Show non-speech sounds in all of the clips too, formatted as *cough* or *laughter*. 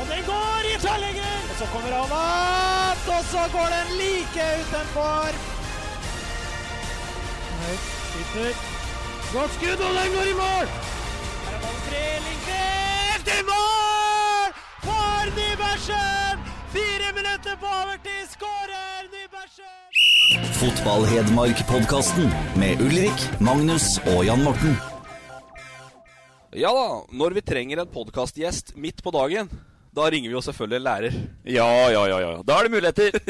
Og den går i tverrlegger! Og så kommer han opp, og så går den like utenfor. Høyt, sitter. Godt skudd, og den går i mål! Her er ballen fri, Lindqvist i mål! For Nybergsen! Fire minutter på overtid skårer Nybergsen! Fotball-Hedmark-podkasten med Ulrik, Magnus og Jan Morten. Ja da, når vi trenger en podkastgjest midt på dagen, da ringer vi jo selvfølgelig en lærer. Ja, ja, ja, ja. Da er det muligheter. *laughs*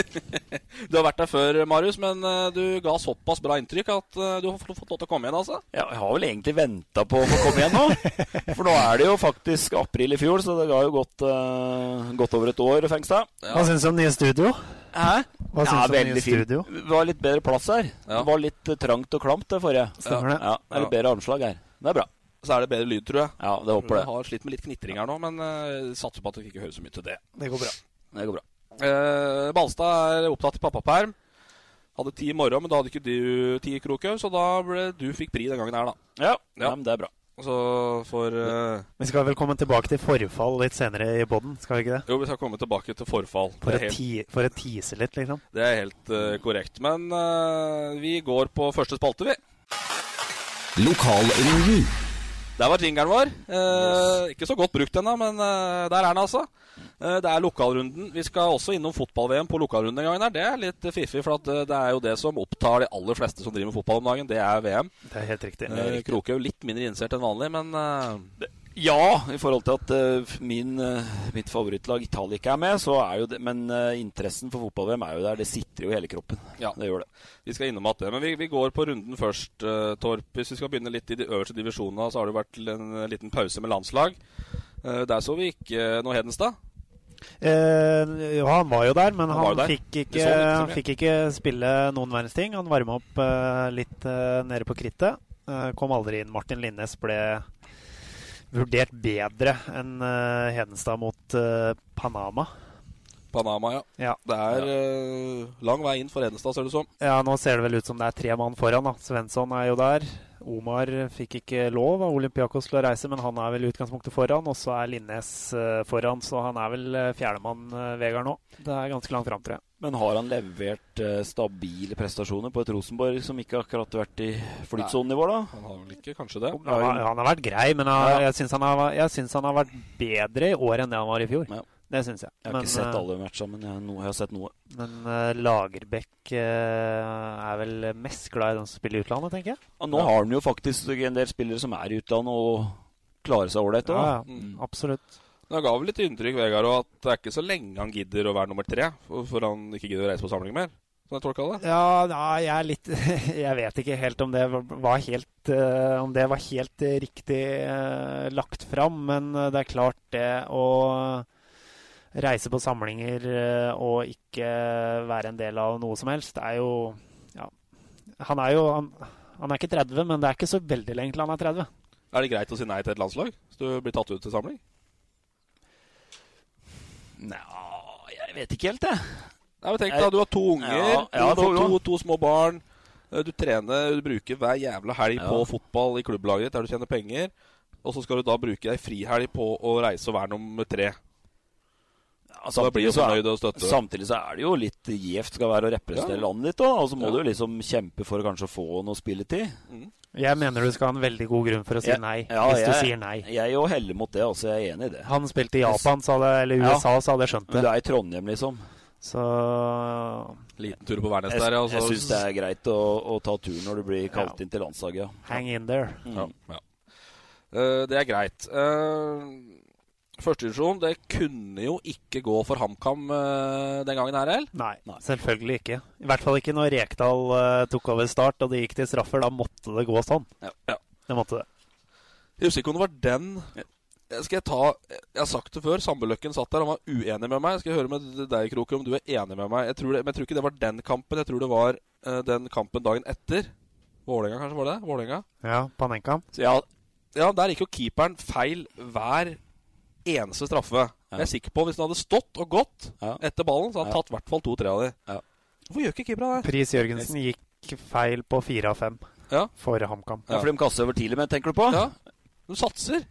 Du har vært der før, Marius, men eh, du ga såpass bra inntrykk at eh, du har fått lov til å komme igjen, altså. Ja, jeg har vel egentlig venta på å få komme igjen nå. *laughs* For nå er det jo faktisk april i fjor, så det ga jo gått, uh, godt over et år, Fengstad. Hva syns du om nye studio? Hæ? Hva synes ja, du om veldig fint. studio? Det var litt bedre plass her. Ja. Det var litt eh, trangt og klamt det forrige. Stemmer det? Ja, det er litt bedre armslag her. Det er bra. Så er det bedre lyd, tror jeg. Ja, det håper Jeg har slitt med litt knitring her nå, men uh, satser på at dere ikke hører så mye til det. Det går bra. Det går bra. Uh, Balstad er opptatt i pappaperm. Hadde ti i morgen, men da hadde ikke du ti, i Krokhaug, så da ble du fikk pri den gangen her, da. Ja, Ja. ja. men det er bra. Så for uh, Vi skal vel komme tilbake til forfall litt senere i poden, skal vi ikke det? Jo, vi skal komme tilbake til forfall. For å helt, ti- for å tease litt, liksom. det er helt uh, korrekt. Men vi går på første spalte, vi. Lokalrunden. Der var jingeren vår. Eh, Ikke så godt brukt ennå, men eh, der er den, altså. Eh, det er lokalrunden. Vi skal også innom fotball-VM på lokalrunden en gang. der. Det er litt fiffig, for at, eh, det er jo det som opptar de aller fleste som driver med fotball om dagen. Det er VM. Det er helt riktig. Eh, jo litt mindre innsert enn vanlig, men eh, Ja, i forhold til at uh, min, uh, mitt favorittlag Italia ikke er med, så er jo det Men uh, interessen for fotball-VM er jo der. Det sitter jo i hele kroppen. Ja. Det gjør det. vi skal innom at det. Men vi, vi går på runden først, Torp. Hvis vi skal begynne litt i de øverste divisjonene, så har det vært en liten pause med landslag. Der så vi ikke noe Hedenstad. Eh, jo, han var jo der, men Han han, der. fikk, ikke, han fikk ikke spille noen verdens ting. Han varma opp litt nede på krittet. Kom aldri inn. Martin Linnes ble vurdert bedre enn eh, Hedenstad mot eh, Panama. Panama, ja. Ja. Det er eh, lang vei inn for Hedenstad, ser det ut som. ja, nå ser det vel ut som det er tre mann foran. da. Svensson er jo der. Omar fikk ikke lov av Olympiakos til å reise, men han er vel i utgangspunktet foran. Og så er Linnes eh, foran, så han er vel uh, fjerdemann, eh, Vegard, nå. Det er ganske langt fram, tror jeg. Men har han levert eh, stabile prestasjoner på et Rosenborg som ikke akkurat har vært i flytsonenivå, da? Han har vel ikke kanskje det. Han, har- han har vært grei, men jeg, jeg syns han, har- han har vært bedre i år enn det han var i fjor. Ja. Det syns jeg. Jeg har Men, ikke sett eh, alle matchene, men jeg, no, jeg har sett noe. Men uh, Lagerbäck uh, er vel mest glad i den som spiller i utlandet, tenker jeg. Og nå har han jo faktisk en del spillere som er i utlandet og klarer seg ålreit òg. Ja, ja, Mm. absolutt. Det ga vel litt inntrykk, Vegard, at det er ikke så lenge han gidder å være nummer tre. For, for han ikke gidder å reise på samling mer. Sånn jeg tolka det. Ja, ja, jeg er litt *laughs* Jeg vet ikke helt om det var helt Om det var helt riktig lagt fram, men det er klart det å reise på samlinger eh, og ikke være en del av noe som helst, det er jo Ja. Han er jo han, han er ikke 30, men det er ikke så veldig lenge til han er 30. Er det greit å si nei til et landslag hvis du blir tatt ut til samling? Nja, jeg vet ikke helt, jeg. Nei, men tenk da, Du har to unger, Ja, du har to- to, to små barn. eh, Du trener, du bruker hver jævla helg Ja. på fotball i klubblaget ditt der du tjener penger. Og så skal du da bruke ei frihelg på å reise og være nummer tre. Blir jo så er- og. Samtidig så er det jo litt gjevt skal være å representere Ja. landet ditt, òg. Og så må Ja. du liksom kjempe for å kanskje få noe spilletid. Jeg mener du skal ha en veldig god grunn for å si nei, ja, hvis du sier nei. Jeg òg heller mot det, altså. Jeg er enig i det. Han spilte i Japan, så hadde, eller Ja. USA, så hadde jeg skjønt Men det. du er i Trondheim, liksom. Så Liten tur på Værnes der, ja. jeg så- syns det er greit å, å ta turen når du blir kalt Ja. inn til landslaget. Ja. hang in there. Ja, ja. Uh, det er greit. Uh, Førstedivisjon, det kunne jo ikke gå for HamKam uh, den gangen her, heller? Nei, selvfølgelig ikke. I hvert fall ikke når Rekdal uh, tok over start og det gikk til straffer. Da måtte det gå sånn. Ja. ja. Det måtte det. Jeg husker ikke om det var den ja. Skal jeg ta Jeg har sagt det før. Sambuløkken satt der. Han var uenig med meg. Skal jeg høre med deg, Kroker, om du er enig med meg? Jeg tror det, men jeg tror ikke det var den kampen. Jeg tror det var uh, den kampen dagen etter. Vålerenga, kanskje? var det? Vålerenga? Ja, Panenka. Så ja, Ja, der gikk jo keeperen feil hver eneste straffe. Jeg er sikker på Hvis han hadde stått og gått Ja. etter ballen, så hadde han Ja. tatt i hvert fall to-tre av dem. Ja. Hvorfor gjør ikke keepera det? Pris Jørgensen gikk feil på fire av fem Ja. for HamKam. ja. for de kaster over tidlig, men tenker du på? Ja. Du satser.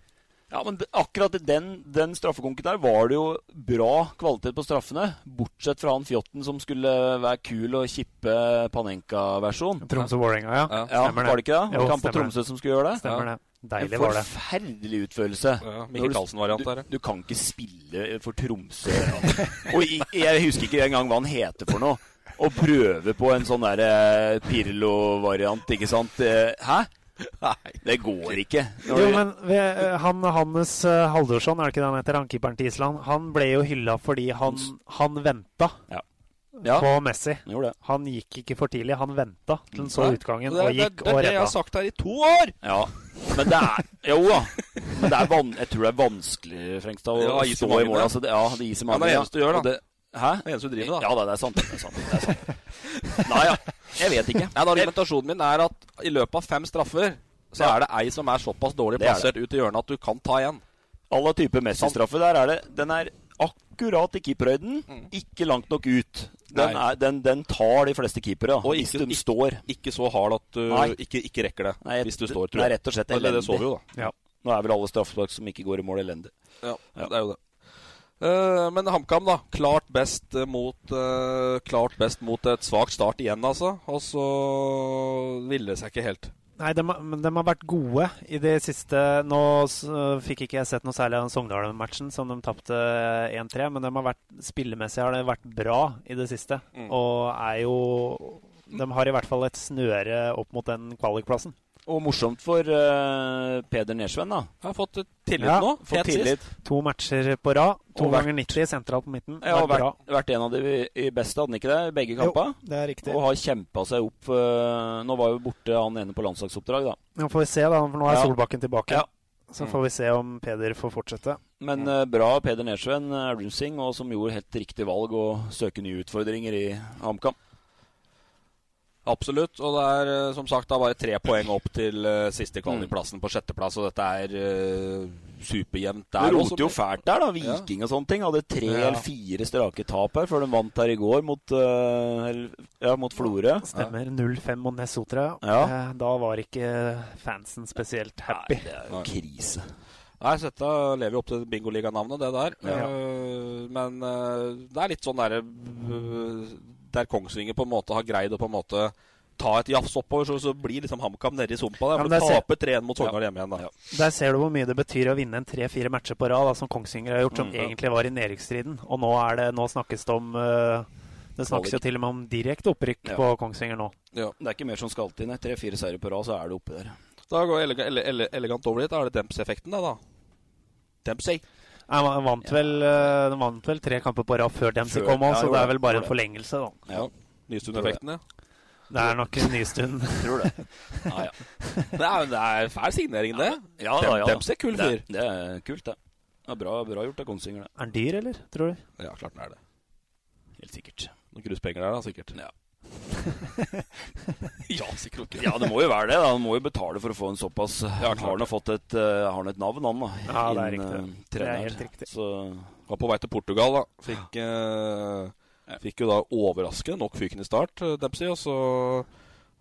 Ja, men akkurat i den, den straffekonken der var det jo bra kvalitet på straffene. Bortsett fra han fjotten som skulle være kul og kippe Panenka-versjon. Tromsø-Vålerenga, ja. Ja. Ja, Stemmer det. var det ikke det? Jo, han på Tromsø som skulle gjøre det? Stemmer det. Deilig en var det. forferdelig utførelse. Ja, Mikkel du- Karlsen-variant der. Du, du kan ikke spille for Tromsø. *laughs* og jeg, jeg husker ikke engang hva han heter for noe. Å prøve på en sånn der eh, Pirlo-variant, ikke sant? Eh, Hæ? Det går ikke. Når Jo, men ved, eh, han Hannes Haldorsson, er det ikke det han heter, han keeperen til Island, han ble jo hylla fordi han, han venta Ja. Ja. på Messi. Han gjorde. Han gikk ikke for tidlig, han venta til han så utgangen det, og gikk det, det og er det jeg har sagt her i to år! Ja, men det er Jo da. Men det er van, jeg tror det er vanskelig, Frengstad, å stå i mål. Altså, det, ja, det er is mange. Ja, det er det eneste du gjør, da. Det- Hæ? Det er eneste du driver med, da. Ja det er sant. Det er sant, det er sant. Nei, ja. Jeg vet ikke. Nei, Argumentasjonen min er at i løpet av fem straffer så Ja. er det ei som er såpass dårlig er plassert ut i hjørnet at du kan ta igjen. Alle typer Messi-straffer der er det Den er akkurat i keeperhøyden, ikke langt nok ut. Den. Er, den, den tar de fleste keepere, Og hvis ikke- de står. Ikke så hard at du ikke, ikke rekker det Nei, hvis du står, det er rett og slett elendig. det så vi jo, da. Ja. Nå er vel alle straffespark som ikke går i mål, elendig. Ja, Ja. det er jo det. Eh, men HamKam, da. Klart best mot eh, Klart best mot et svakt start igjen, altså. Og så ville det seg ikke helt. Nei, de, de har vært gode i det siste. Nå fikk ikke jeg sett noe særlig av den Sogndalen-matchen, som de tapte 1-3. Men de har vært, spillemessig har det vært bra i det siste. Mm. Og er jo De har i hvert fall et snøre opp mot den kvalikplassen. Og morsomt for uh, Peder Nersven, da. Jeg har fått tillit Ja, nå. Fått tillit. To matcher på rad. To vært- ganger 90 sentralt på midten. Ja, og vært vært, en av de i beste, hadde han ikke det? I begge Jo, kamper? det er riktig. Og har kjempa seg opp Uh, Nå var jo borte han ene på landslagsoppdrag, da. Nå får vi se, da, for nå er Ja. Solbakken tilbake. Ja. Så får vi se om Peder får fortsette. Men uh, bra Peder Nersven, uh, Runsing, og som gjorde helt riktig valg å søke nye utfordringer i HamKam. Absolutt. Og det er eh, som sagt da bare tre poeng opp til uh, siste kvalikplassen på sjetteplass, og dette er uh, superjevnt Det rotet roter jo fælt der, da. Viking og sånne ting. Hadde tre Ja. eller fire strake tap her før de vant her i går mot, uh, ja, mot Florø. Stemmer. 0-5 mot Nessotra. Ja. Da var ikke fansen spesielt happy. Nei, det er jo krise. Nei, så dette lever jo opp til bingoliganavnet, det der. Ja. Men det er litt sånn derre Der Kongsvinger på en måte har greid å på en måte ta et jafs oppover, så, så blir liksom HamKam nedi sumpa. Der, Ja, der taper 3-1 mot Sogndal hjemme igjen. da. Der ser du hvor mye det betyr å vinne en tre-fire matcher på rad, da, som Kongsvinger har gjort, som Mm, ja. egentlig var i nedrykksstriden. Og nå, er det, nå snakkes det om uh, Det snakkes jo til og med om direkte opprykk Ja. på Kongsvinger nå. Ja. Det er ikke mer som skal til. Tre-fire seire på rad, så er det oppe der. Da går jeg ele, ele, elegant over dit. Da er det Dempsey-effekten, da. da. Dempsey. Nei, Man vant, vel, eh, de vant vel tre kamper på rad før Dempsey kom òg, så det er vel bare en forlengelse, da. Ja, Nystuen-effekten, ja. Det er nok en nystund. *laughs* tror det. Ja, ja. Det er, det er fæl signering, det. Ja, ja, ja. Dempsey, kul fyr. Det, det er kult, det. Ja, bra, bra gjort av Konsinger, det. Er han dyr, eller? Tror du? Ja, klart den er det. Helt sikkert. Noen gruspenger der, da, sikkert. Ja. *laughs* ja, sikkert ikke. Ja, det må jo være det. da Han må jo betale for å få en såpass Ja, Han har nå fått et, uh, har et navn, han da. Ja, det er riktig. uh, Det er helt riktig. Så Var på vei til Portugal, da. Fikk, uh, fikk jo da overraskende nok fyken i start, eh, Dempsey. Og så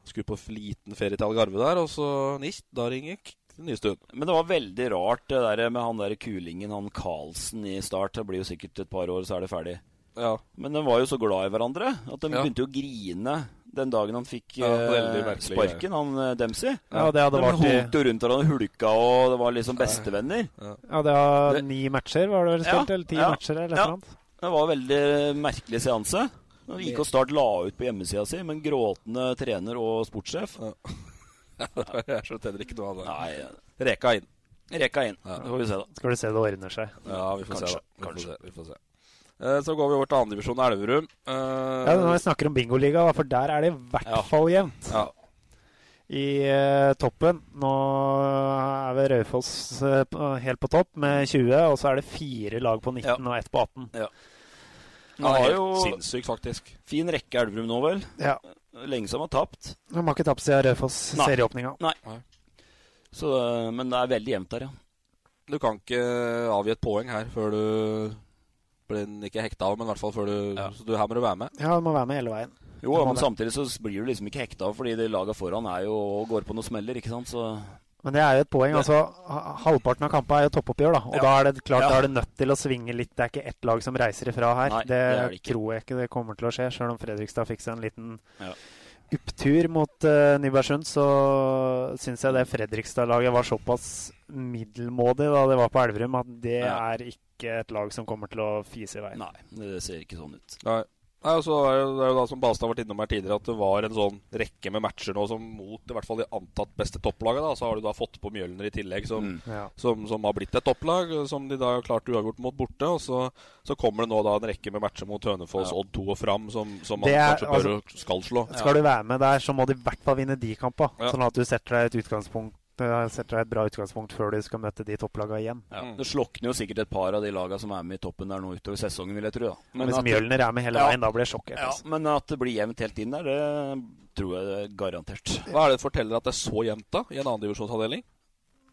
skulle på liten ferie til Algarve der, og så nist, da ringer. Men det var veldig rart det der med han der kulingen, han Karlsen i start. Det blir jo sikkert et par år, så er det ferdig. Ja. Men de var jo så glad i hverandre at de Ja. begynte jo å grine den dagen han fikk Ja, eh, merkelig sparken, han eh, Dempsey. Ja, det hadde de vært holdt jo rundt hverandre, hulka, og det var liksom bestevenner. Ja, det var ni matcher, var det vel spilt? Ja, eller ti ja, matcher, eller et ja. eller annet? Det var en veldig merkelig seanse. Han gikk og Start la ut på hjemmesida si, men gråtende trener og sportssjef. *laughs* Jeg skjønte heller ikke noe av det. Nei, Reka inn. Reka inn. Det får vi se, da. Skal du se det ordner seg. Ja, vi får Kanskje, se. da. Vi får se. Vi får se. Eh, Så går vi over til andredivisjon Elverum. Uh, Ja, Når vi snakker om bingoliga, for der er det i hvert fall jevnt. Ja. I uh, toppen Nå er vel Raufoss uh, helt på topp med 20, og så er det fire lag på 19 og ett på 18. Ja. Ja, Nå helt jo sinnssykt, faktisk. fin rekke Elverum nå, vel. Ja. Lenge som har tapt. De har ikke tapt siden Raufoss Nei. serieåpninga. Nei. Så, eh, men det er veldig jevnt der, ja. Du kan ikke avgi et poeng her før du blir ikke hekta av, men i hvert fall før du Så du, her må du være med. Ja, du må være med hele veien. Jo, men det. samtidig så blir du liksom ikke hekta av, fordi det laga foran er jo og går på noen smeller, ikke sant. Så Men det er jo et poeng. altså Halvparten av kampene er jo toppoppgjør, da. Og Ja. da er det klart Ja. da er det nødt til å svinge litt. Det er ikke ett lag som reiser ifra her. Nei, det, det er det tror jeg ikke det kommer til å skje, sjøl om Fredrikstad fikk seg en liten Ja. opptur mot uh, Nybergsund. Så syns jeg det Fredrikstad-laget var såpass middelmådig da det var på Elverum, at det Ja. er ikke et lag som kommer til å fise i veien. nei, det ser ikke sånn ut. Nei. Nei, og så er det, det er jo da som Balstad har vært innom her tidligere, at det var en sånn rekke med matcher nå som mot i hvert fall de antatt beste topplaget. da, Så har du da fått på Mjølner i tillegg, som, Mm. Ja. som, som har blitt et topplag. Som de da har klart uavgjort mot borte. Og så, så kommer det nå da en rekke med matcher mot Hønefoss, Ja. Odd 2 og Fram, som, som man er- kanskje bør altså, skal slå. Skal du være med der, så må du i hvert fall vinne de kampene. Ja. Sånn at du setter deg et utgangspunkt eh, setter deg et bra utgangspunkt før du skal møte de topplagene igjen. Ja, Mm. Det slokner jo sikkert et par av de lagene som er med i toppen der nå utover sesongen, vil jeg tro. da. Men Hvis at- Mjølner er med hele Ja. veien, da blir jeg sjokkert. Ja, altså. men at det blir jevnt helt inn der, det tror jeg det er garantert. Hva er det som forteller at det er så jevnt da, i en andredivisjonsavdeling?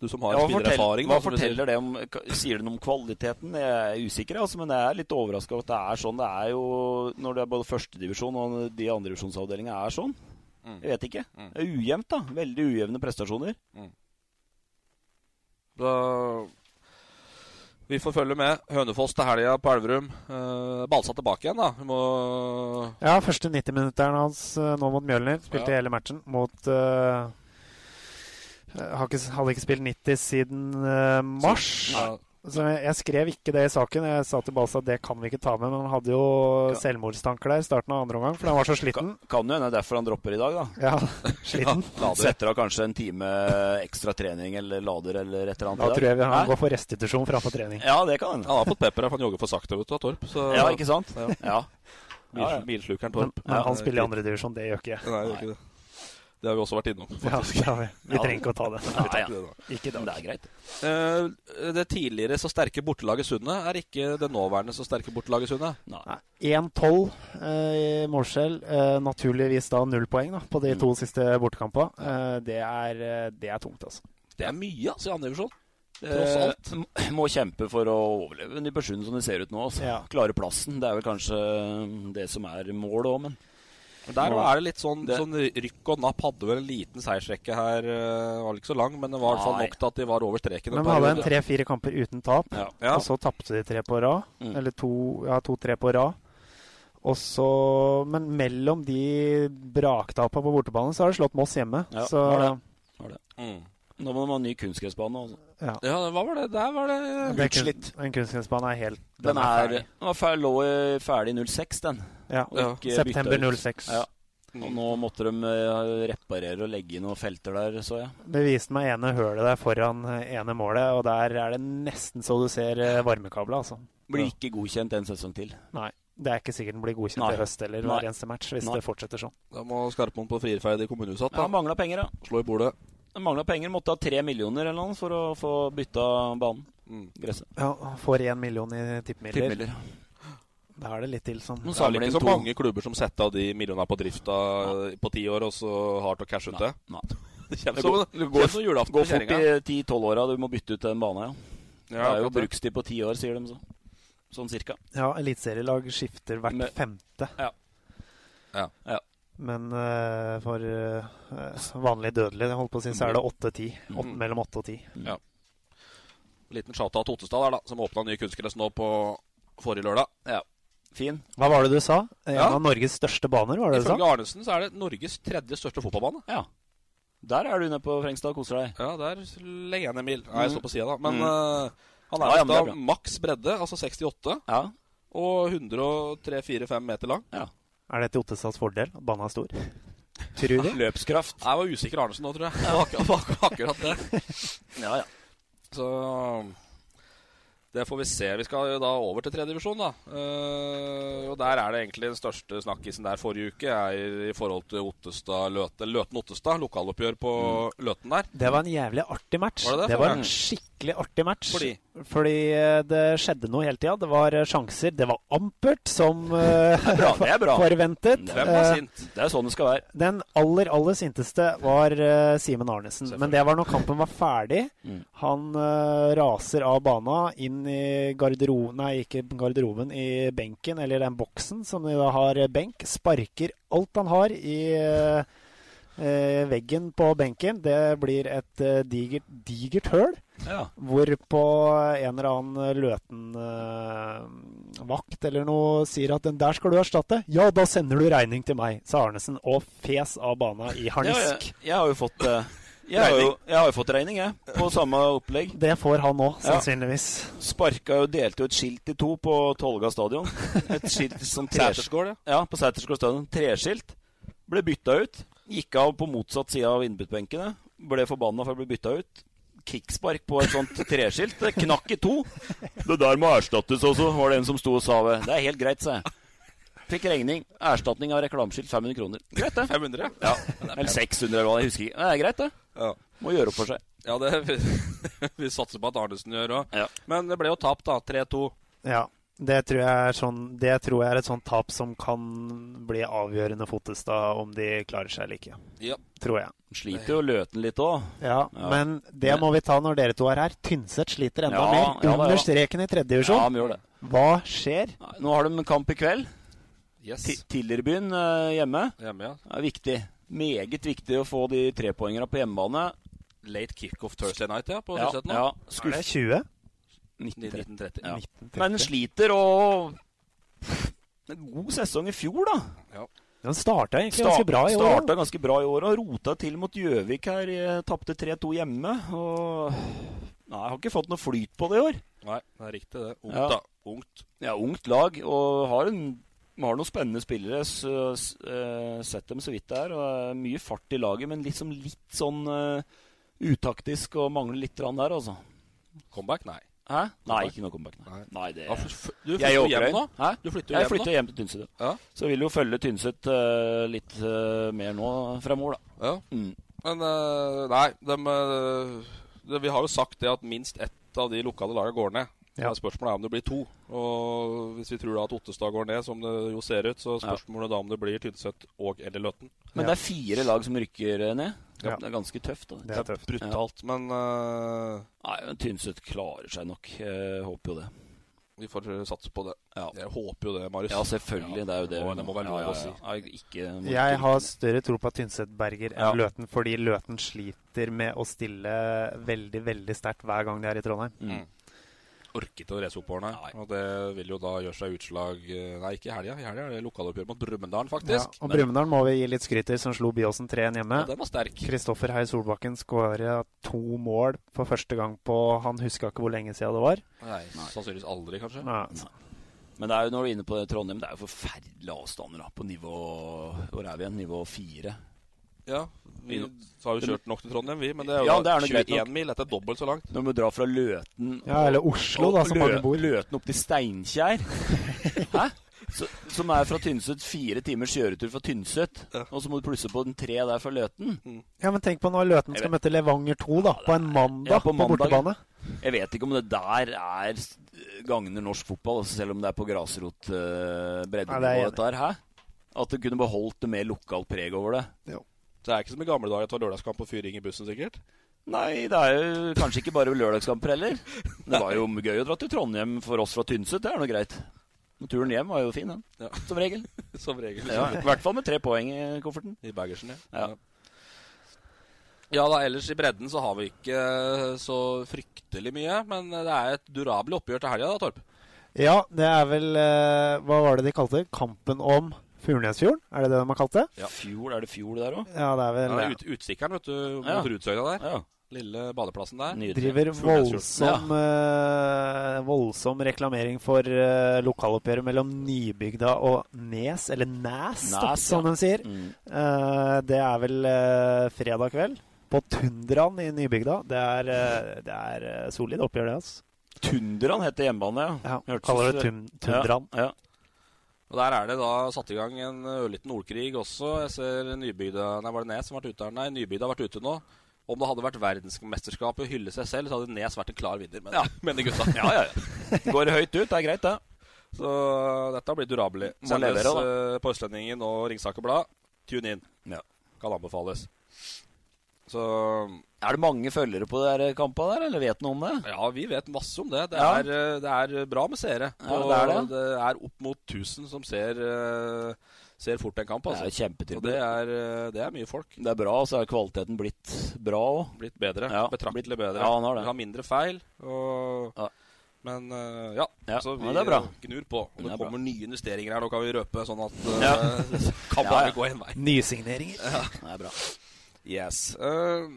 Du som har Ja, spillererfaring. hva forteller det om Sier det noe om kvaliteten? Jeg er usikker, altså, men jeg er litt overraska over at det er sånn. Det er jo når det er både førstedivisjon og de andredivisjonsavdelingene er sånn. Mm. Jeg vet ikke. Det er ujevnt, da. Veldig ujevne prestasjoner. Da vi får følge med. Hønefoss til helga på Elverum. Uh, Balsa tilbake igjen, da. Vi må Ja, første 90-minutteren hans eh, nå mot Mjølner. Spilte Ja. hele matchen mot eh, har ikke, Hadde ikke spilt 90 siden eh, mars. Ja. Så jeg, jeg skrev ikke det i saken. Jeg sa til Balsa at det kan vi ikke ta med, men han hadde jo selvmordstanker der i starten av andre omgang, for han var så sliten. Kan jo hende derfor han dropper i dag, da. Ja, *laughs* sliten. lader. Setter av kanskje en time ekstra trening eller lader eller et eller annet. Da tror jeg vi, han går for restitusjon framfor trening. Ja, det kan hende. Han har fått pepper her, for han jogger for sakte vet du, av Torp. Så, Ja, ikke sant? Ja. Ja. Bil, Ja, ja. Bilslukeren Torp. men han spiller i andredivisjon, det gjør ikke jeg. Nei, det gjør ikke det. Det har vi også vært innom. Faktisk. ja, vi, vi trenger ikke å ta det. Ja, ja. Ikke det er greit. Uh, det tidligere så sterke bortelaget Sundet er ikke det nåværende så sterke bortelaget Sundet. Nei. Nei, 1-12 uh, i målskjell. Uh, naturligvis da null poeng da, på de Mm. to siste bortekampene. Eh, det, er, eh, det er tungt, altså. Det er mye, altså, i andre divisjon. Tross Eh, alt. må kjempe for å overleve Nybergsund som det ser ut nå. Altså. Ja. Klare plassen. Det er vel kanskje det som er målet òg, men Men Der er det litt sånn, Det- sånn rykk og napp. Hadde vel en liten seiersrekke her. Det var ikke så lang, men det var i hvert fall Nei. nok til at de var over streken. Men en vi hadde en tre-fire kamper uten tap, ja. Ja. og så tapte de tre på rad. Mm. Eller to, ja, to-tre på rad. Og så, men mellom de braktapene på bortebane, så har de slått Moss hjemme. Ja, så var det. Mm. Nå må de ha ny kunstgressbane. Altså. ja. Ja, hva var det? Der var det Det Utslitt. kun- En kunstgressbane er helt Den er, ferdig. den var ferdig, lå ferdig i 06, den. Ja. Og ikke September 06. Ja. Og nå måtte de eh, reparere og legge inn noen felter der, så jeg. Det viste meg ene hølet der foran eh, ene målet, og der er det nesten så du ser eh, varmekabla, altså. Blir ikke godkjent en sesong til. Nei. Det er ikke sikkert den blir godkjent Nei. i høst eller hver eneste match, hvis Nei. det fortsetter sånn. Da må Skarpmoen på Frierferd i kommunehuset Ja, da. Mangla penger, da. Slå i bordet. Mangla penger. Måtte ha tre millioner eller noe for å få bytta banen. Mm. Gresset. Ja, Får én million i tippemidler. Tippemidler. Da er det litt til som Nå Det er samler vel ikke så to. mange klubber som setter av de millionene på drifta på ti år, og så har til å cashe ut det. Nei. *laughs* Det Det som, går, det det går, som julaften går fort i ti-tolv åra. Du må bytte ut den bane ja. Ja, det er jo det. brukstid på ti år, sier de så. Sånn cirka. Ja, eliteserielag skifter hvert Med, femte. Ja. Ja Men uh, for uh, vanlig dødelig, jeg holdt på å si, så er det 8-10. Mm. Mellom 8 og 10. Ja. Liten shout-out til Ottestad der, da, som åpna ny kunstgress nå på forrige lørdag. Ja. Fin. Hva var det du sa? En Ja. av Norges største baner, var det du sa? Ifølge Arnesen så er det Norges tredje største fotballbane. Ja. Der er du nede på Frengstad og koser deg. Ja, der legger jeg ned mil. Nei, jeg står på sida, da. Men Mm. uh, han er Ja, ja, men er da maks bredde, altså 68, Ja. og 103-4-5 meter lang. ja. Er det til Ottestads fordel at banen er stor? *laughs* Tror du? Løpskraft. Jeg var usikker Arnesen nå, tror jeg. Det *laughs* var akkurat, akkurat det. Ja, ja. Så det får vi se. Vi skal jo da over til tredjedivisjon, da. Uh, og der er det egentlig den største snakkisen der forrige uke er i forhold til Ottestad Løten Løten-Ottestad. Lokaloppgjør på Løten der. Det var en jævlig artig match. Var det det? var en skikkelig artig match. Fordi? Fordi eh, det skjedde noe hele tida. Det var eh, sjanser. Det var ampert, som eh, *laughs* bra, forventet. Hvem var sint? Det er sånn det skal være. Den aller, aller sinteste var Simen Arnesen. Men det var når kampen var ferdig. Mm. Han raser av bana inn i garderoben Nei, ikke garderoben, i benken, eller den boksen som de da har benk. Sparker alt han har i eh, eh, veggen på benken. Det blir et eh, digert, digert høl. Ja. Hvorpå en eller annen Løten-vakt eller noe sier at 'den der skal du erstatte'. 'Ja, da sender du regning til meg', sa Arnesen og fes av bana i Ja, harnisk. jeg, jeg har jo fått eh, *laughs* jeg har jo, jeg har jo fått regning, jeg. På samme opplegg. Det får han òg, Ja. sannsynligvis. Sparka jo delte jo et skilt i to på Tolga stadion. Et skilt som *laughs* Sætersgård, ja. Ja, på Sæterskål stadion. Treskilt. Ble bytta ut. Gikk av på motsatt side av innbyttbenkene. Ble forbanna for å bli bytta ut. Kickspark på et sånt treskilt. Det knakk i to. Det der må erstattes også, var det en som sto og sa ved. Det er helt greit, sa jeg. Fikk regning. Erstatning av reklameskilt 500 kroner. Greit, det. 500, ja. Ja. Eller 600, eller hva. Jeg husker ikke. Det er greit, det. Ja. Må gjøre opp for seg. Ja, det vi, *laughs* vi satser på at Arnesen gjør òg. Ja. Men det ble jo tapt, da. 3-2. Ja. Det tror, jeg er sånn, det tror jeg er et sånt tap som kan bli avgjørende for Ottestad om de klarer seg eller ikke. Ja. Tror jeg. Sliter jo Løten litt òg. Ja, Ja. Men det må vi ta når dere to er her. Tynset sliter enda Ja, mer. ja Under ja. streken i tredje divisjon. Ja. Hva skjer? Nå har de en kamp i kveld. Yes. Tillerbyen eh, hjemme. Hjemme, ja. Det er viktig. Meget viktig å få de trepoengerne på hjemmebane. Late kickoff Thursday night, ja. På Ja, ja. ja. Er det 20? 1930. 1930. Ja. 1930. Men sliter og En god sesong i fjor, da. Den starta egentlig ganske bra i år. Starta ganske bra i år og rota til mot Gjøvik her. eh, Tapte 3-2 hjemme. Og Nei, jeg har ikke fått noe flyt på det i år. Nei, det er riktig, det. Ungt, Ja. da. Ungt. Ja, ungt lag og har, en, har noen spennende spillere. Så, s- eh, sett dem så vidt det er. Og mye fart i laget, men liksom litt sånn uh, utaktisk og mangler litt der, altså. Comeback? Nei. Hæ? Nei, ikke noe comeback. Nei, Nei. nei det Ja, for- for- du flytter jo hjem nå. Hæ? Du flytter jo Jeg hjem flytter nå. hjem til Tynset. ja. Ja. Så vil jo følge Tynset uh, litt uh, mer nå fremover, da. ja. Mm. Men uh, nei, de, de, det, vi har jo sagt det at minst ett av de lokale lagene går ned. Ja. Spørsmålet er om det blir to. Og Hvis vi tror da at Ottestad går ned, som det jo ser ut, så Ja. spørsmålet da om det blir Tynset og eller Løten. Men det er fire lag som rykker ned. Ja. Det er ganske tøft. da Det er tøft. Brutalt. Men uh... Nei, men Tynset klarer seg nok. Jeg håper jo det. vi får satse på det. Ja, Jeg håper jo det, Marius. ja selvfølgelig. Det er jo det. Det må- det må være lov å si. ja. Ja, Ikke, Jeg har større tro på Tynset berger enn Ja. Løten, fordi Løten sliter med å stille veldig, veldig sterkt hver gang de er i Trondheim. Mm. Ikke å race oppover, nei. Og det vil jo da gjøre seg utslag eh, Nei, ikke i helga. I helga er det lokaloppgjør mot Ja, Brumunddal, faktisk. og Brumunddal må vi gi litt skryt til, som slo Byåsen 3-1 hjemme. Ja, den var sterk. Kristoffer Hei Solbakken skåra to mål for første gang på Han huska ikke hvor lenge siden det var. Nei, Sannsynligvis aldri, kanskje. Nei. Men det er jo når du er inne på det, Trondheim, det er jo forferdelige avstander da, på nivå Hvor er vi igjen? Nivå fire. Ja, vi har jo kjørt nok til Trondheim, vi. Men det er jo Ja, det er 21 mil. Dette er dobbelt så langt. Når vi drar fra Løten Ja, eller Oslo, da, som mange bor. Løten opp til Steinkjer. *laughs* Hæ? Så, som er fra Tynset fire timers kjøretur fra Tynset. Og så må du plusse på den tre der fra Løten. Ja, men tenk på når Løten skal møte Levanger 2 da, på en mandag Ja, på, på mandag. bortebane. Jeg vet ikke om det der er gagner norsk fotball, altså selv om det er på grasrotbreddenivå. Nei, det er jeg dette her, hæ? At det kunne beholdt det mer lokalt preg over det. Det er ikke som i gamle dager at det var lørdagskamp og fyring i bussen, sikkert. Nei, det er jo kanskje ikke bare lørdagskamper heller. Det var jo gøy å dra til Trondheim for oss fra Tynset. Det er nå greit. Men turen hjem var jo fin, den. Ja. Som regel. *laughs* Som regel. Ja, I hvert fall med tre poeng i kofferten. I bagersen, ja. Ja. Ja, da ellers i bredden så har vi ikke eh, så fryktelig mye. Men det er et durabelt oppgjør til helga, da, Torp. Ja, det er vel eh, Hva var det de kalte det? Kampen om Furnesfjorden? Er det det de har kalt det? Fjord, er det fjord der òg? Ja, det er vel Ja, ut, utstikkeren, vet du, mot Ja. Der. Ja. Lille badeplassen der. driver voldsom, voldsom, uh, voldsom reklamering for uh, lokaloppgjøret mellom Nybygda og Nes, eller Næs, Næs, som ja. de sier. Mm. Uh, det er vel fredag kveld på Tundraen i Nybygda. Det er, uh, det er solid oppgjør, det. altså. Tundraen heter hjemmebane, ja. Ja, kaller det tun Tundraen. Ja, ja. Og Der er det da satt i gang en ørliten ordkrig også. Jeg ser Nybygda Nei, var det Nes som har vært ute her? Nei, Nybygda har vært ute nå. Om det hadde vært verdensmesterskapet å hylle seg selv, så hadde Nes vært en klar vinner, men, Ja. mener gutta. *laughs* ja, ja, ja. *laughs* Går høyt ut, det er greit, det. Så dette blir durabelig. Sendes på Østlendingen og Ringsaker Blad. Tune in. Ja. Kan anbefales. Så Er det mange følgere på de kampene der, eller vet noe om det? ja, vi vet masse om det. Det, Ja. er, eh, det er bra med seere. Ja, Og det er det. det er opp mot 1000 som ser, eh, ser fort en kamp. Det Altså. er jo kjempetilbud. Og det er, eh, det er mye folk. Det er bra, og så er kvaliteten blitt bra òg. Blitt bedre. Ja, Betraktelig bedre. ja, han har det. Vi har mindre feil. Og, Ja. Men eh, ja, Ja, så vi ja, det er eh, gnur på. Og Det det kommer bra. nye investeringer her, nå kan vi røpe, sånn at eh, Ja. *laughs* kan Ja, bare ja. gå en vei. Nysigneringer. Det er bra. Yes. Eh,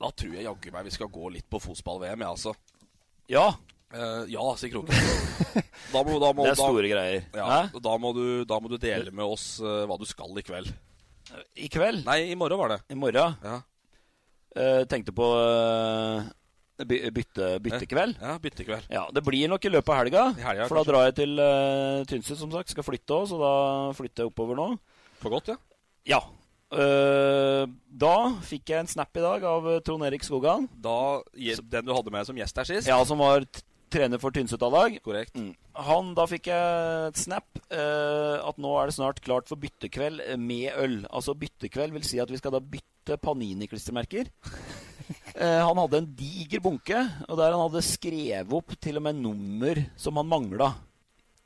da tror jeg jaggu meg vi skal gå litt på fotball-VM, jeg, altså. Ja, Uh, ja, sier Kroken. *laughs* Da må, da må, det er da, store greier. ja, da, må du, da må du dele med oss uh, hva du skal i kveld. I kveld? Nei, i morgen var det. I morgen? Ja, Uh, tenkte på by bytte, byttekveld. ja byttekveld. Ja, det blir nok i løpet av helga. Helga, for da kanskje. drar jeg til Tynset, som sagt. Skal flytte òg, så da flytter jeg oppover nå. For godt, ja. Ja. Eh, da fikk jeg en snap i dag av eh, Trond Erik Skogan. Da, Den du hadde med som gjest her sist? Ja, som var trener for Tynset A-lag. Korrekt. Mm. Han, Da fikk jeg et snap eh, at nå er det snart klart for byttekveld med øl. Altså byttekveld vil si at vi skal da bytte Panini-klistremerker. *laughs* Eh, han hadde en diger bunke, og der han hadde skrevet opp til og med nummer som han mangla.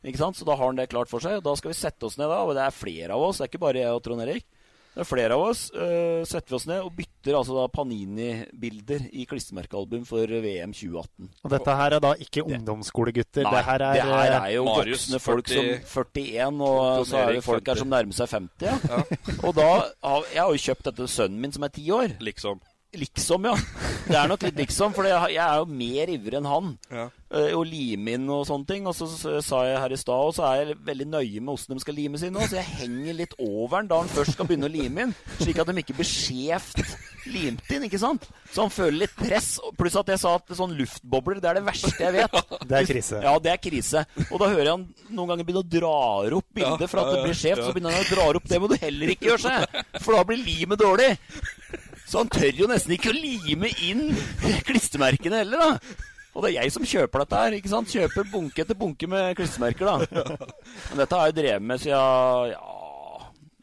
Ikke sant? Så da har han det klart for seg. Og da skal vi sette oss ned, da, og det er flere av oss. Det er ikke bare jeg og Trond Erik. Det er flere av oss. uh, setter vi oss ned og bytter altså da Panini-bilder i klistremerkealbum for VM 2018. Og dette her er da ikke ungdomsskolegutter. Nei, det her er, det her er jo Marius, voksne folk 40, som 41, og så er det folk folk her som nærmer seg 50. Ja. og da Jeg har jo kjøpt dette til sønnen min, som er ti år. Liksom. Liksom, ja. Det er nok litt liksom, for jeg er jo mer ivrig enn han. Ja. Eh, Og lime inn og sånne ting. Og så s- sa jeg her i stad, og så er jeg veldig nøye med hvordan de skal limes inn nå, så jeg henger litt over den da han først skal begynne å lime inn, slik at de ikke blir skjevt limt inn, ikke sant? Så han føler litt press. Pluss at jeg sa at sånn luftbobler, det er det verste jeg vet. *laughs* Det er krise. Ja, det er krise. Og da hører jeg han noen ganger begynne å dra opp bildet for at det blir skjevt. Så begynner han å dra opp. Det må du heller ikke gjøre seg, for da blir limet dårlig. Så han tør jo nesten ikke å lime inn klistremerkene heller, da. Og det er jeg som kjøper dette her. ikke sant? Kjøper bunke etter bunke med klistremerker, da. Men dette har jeg drevet med siden ja,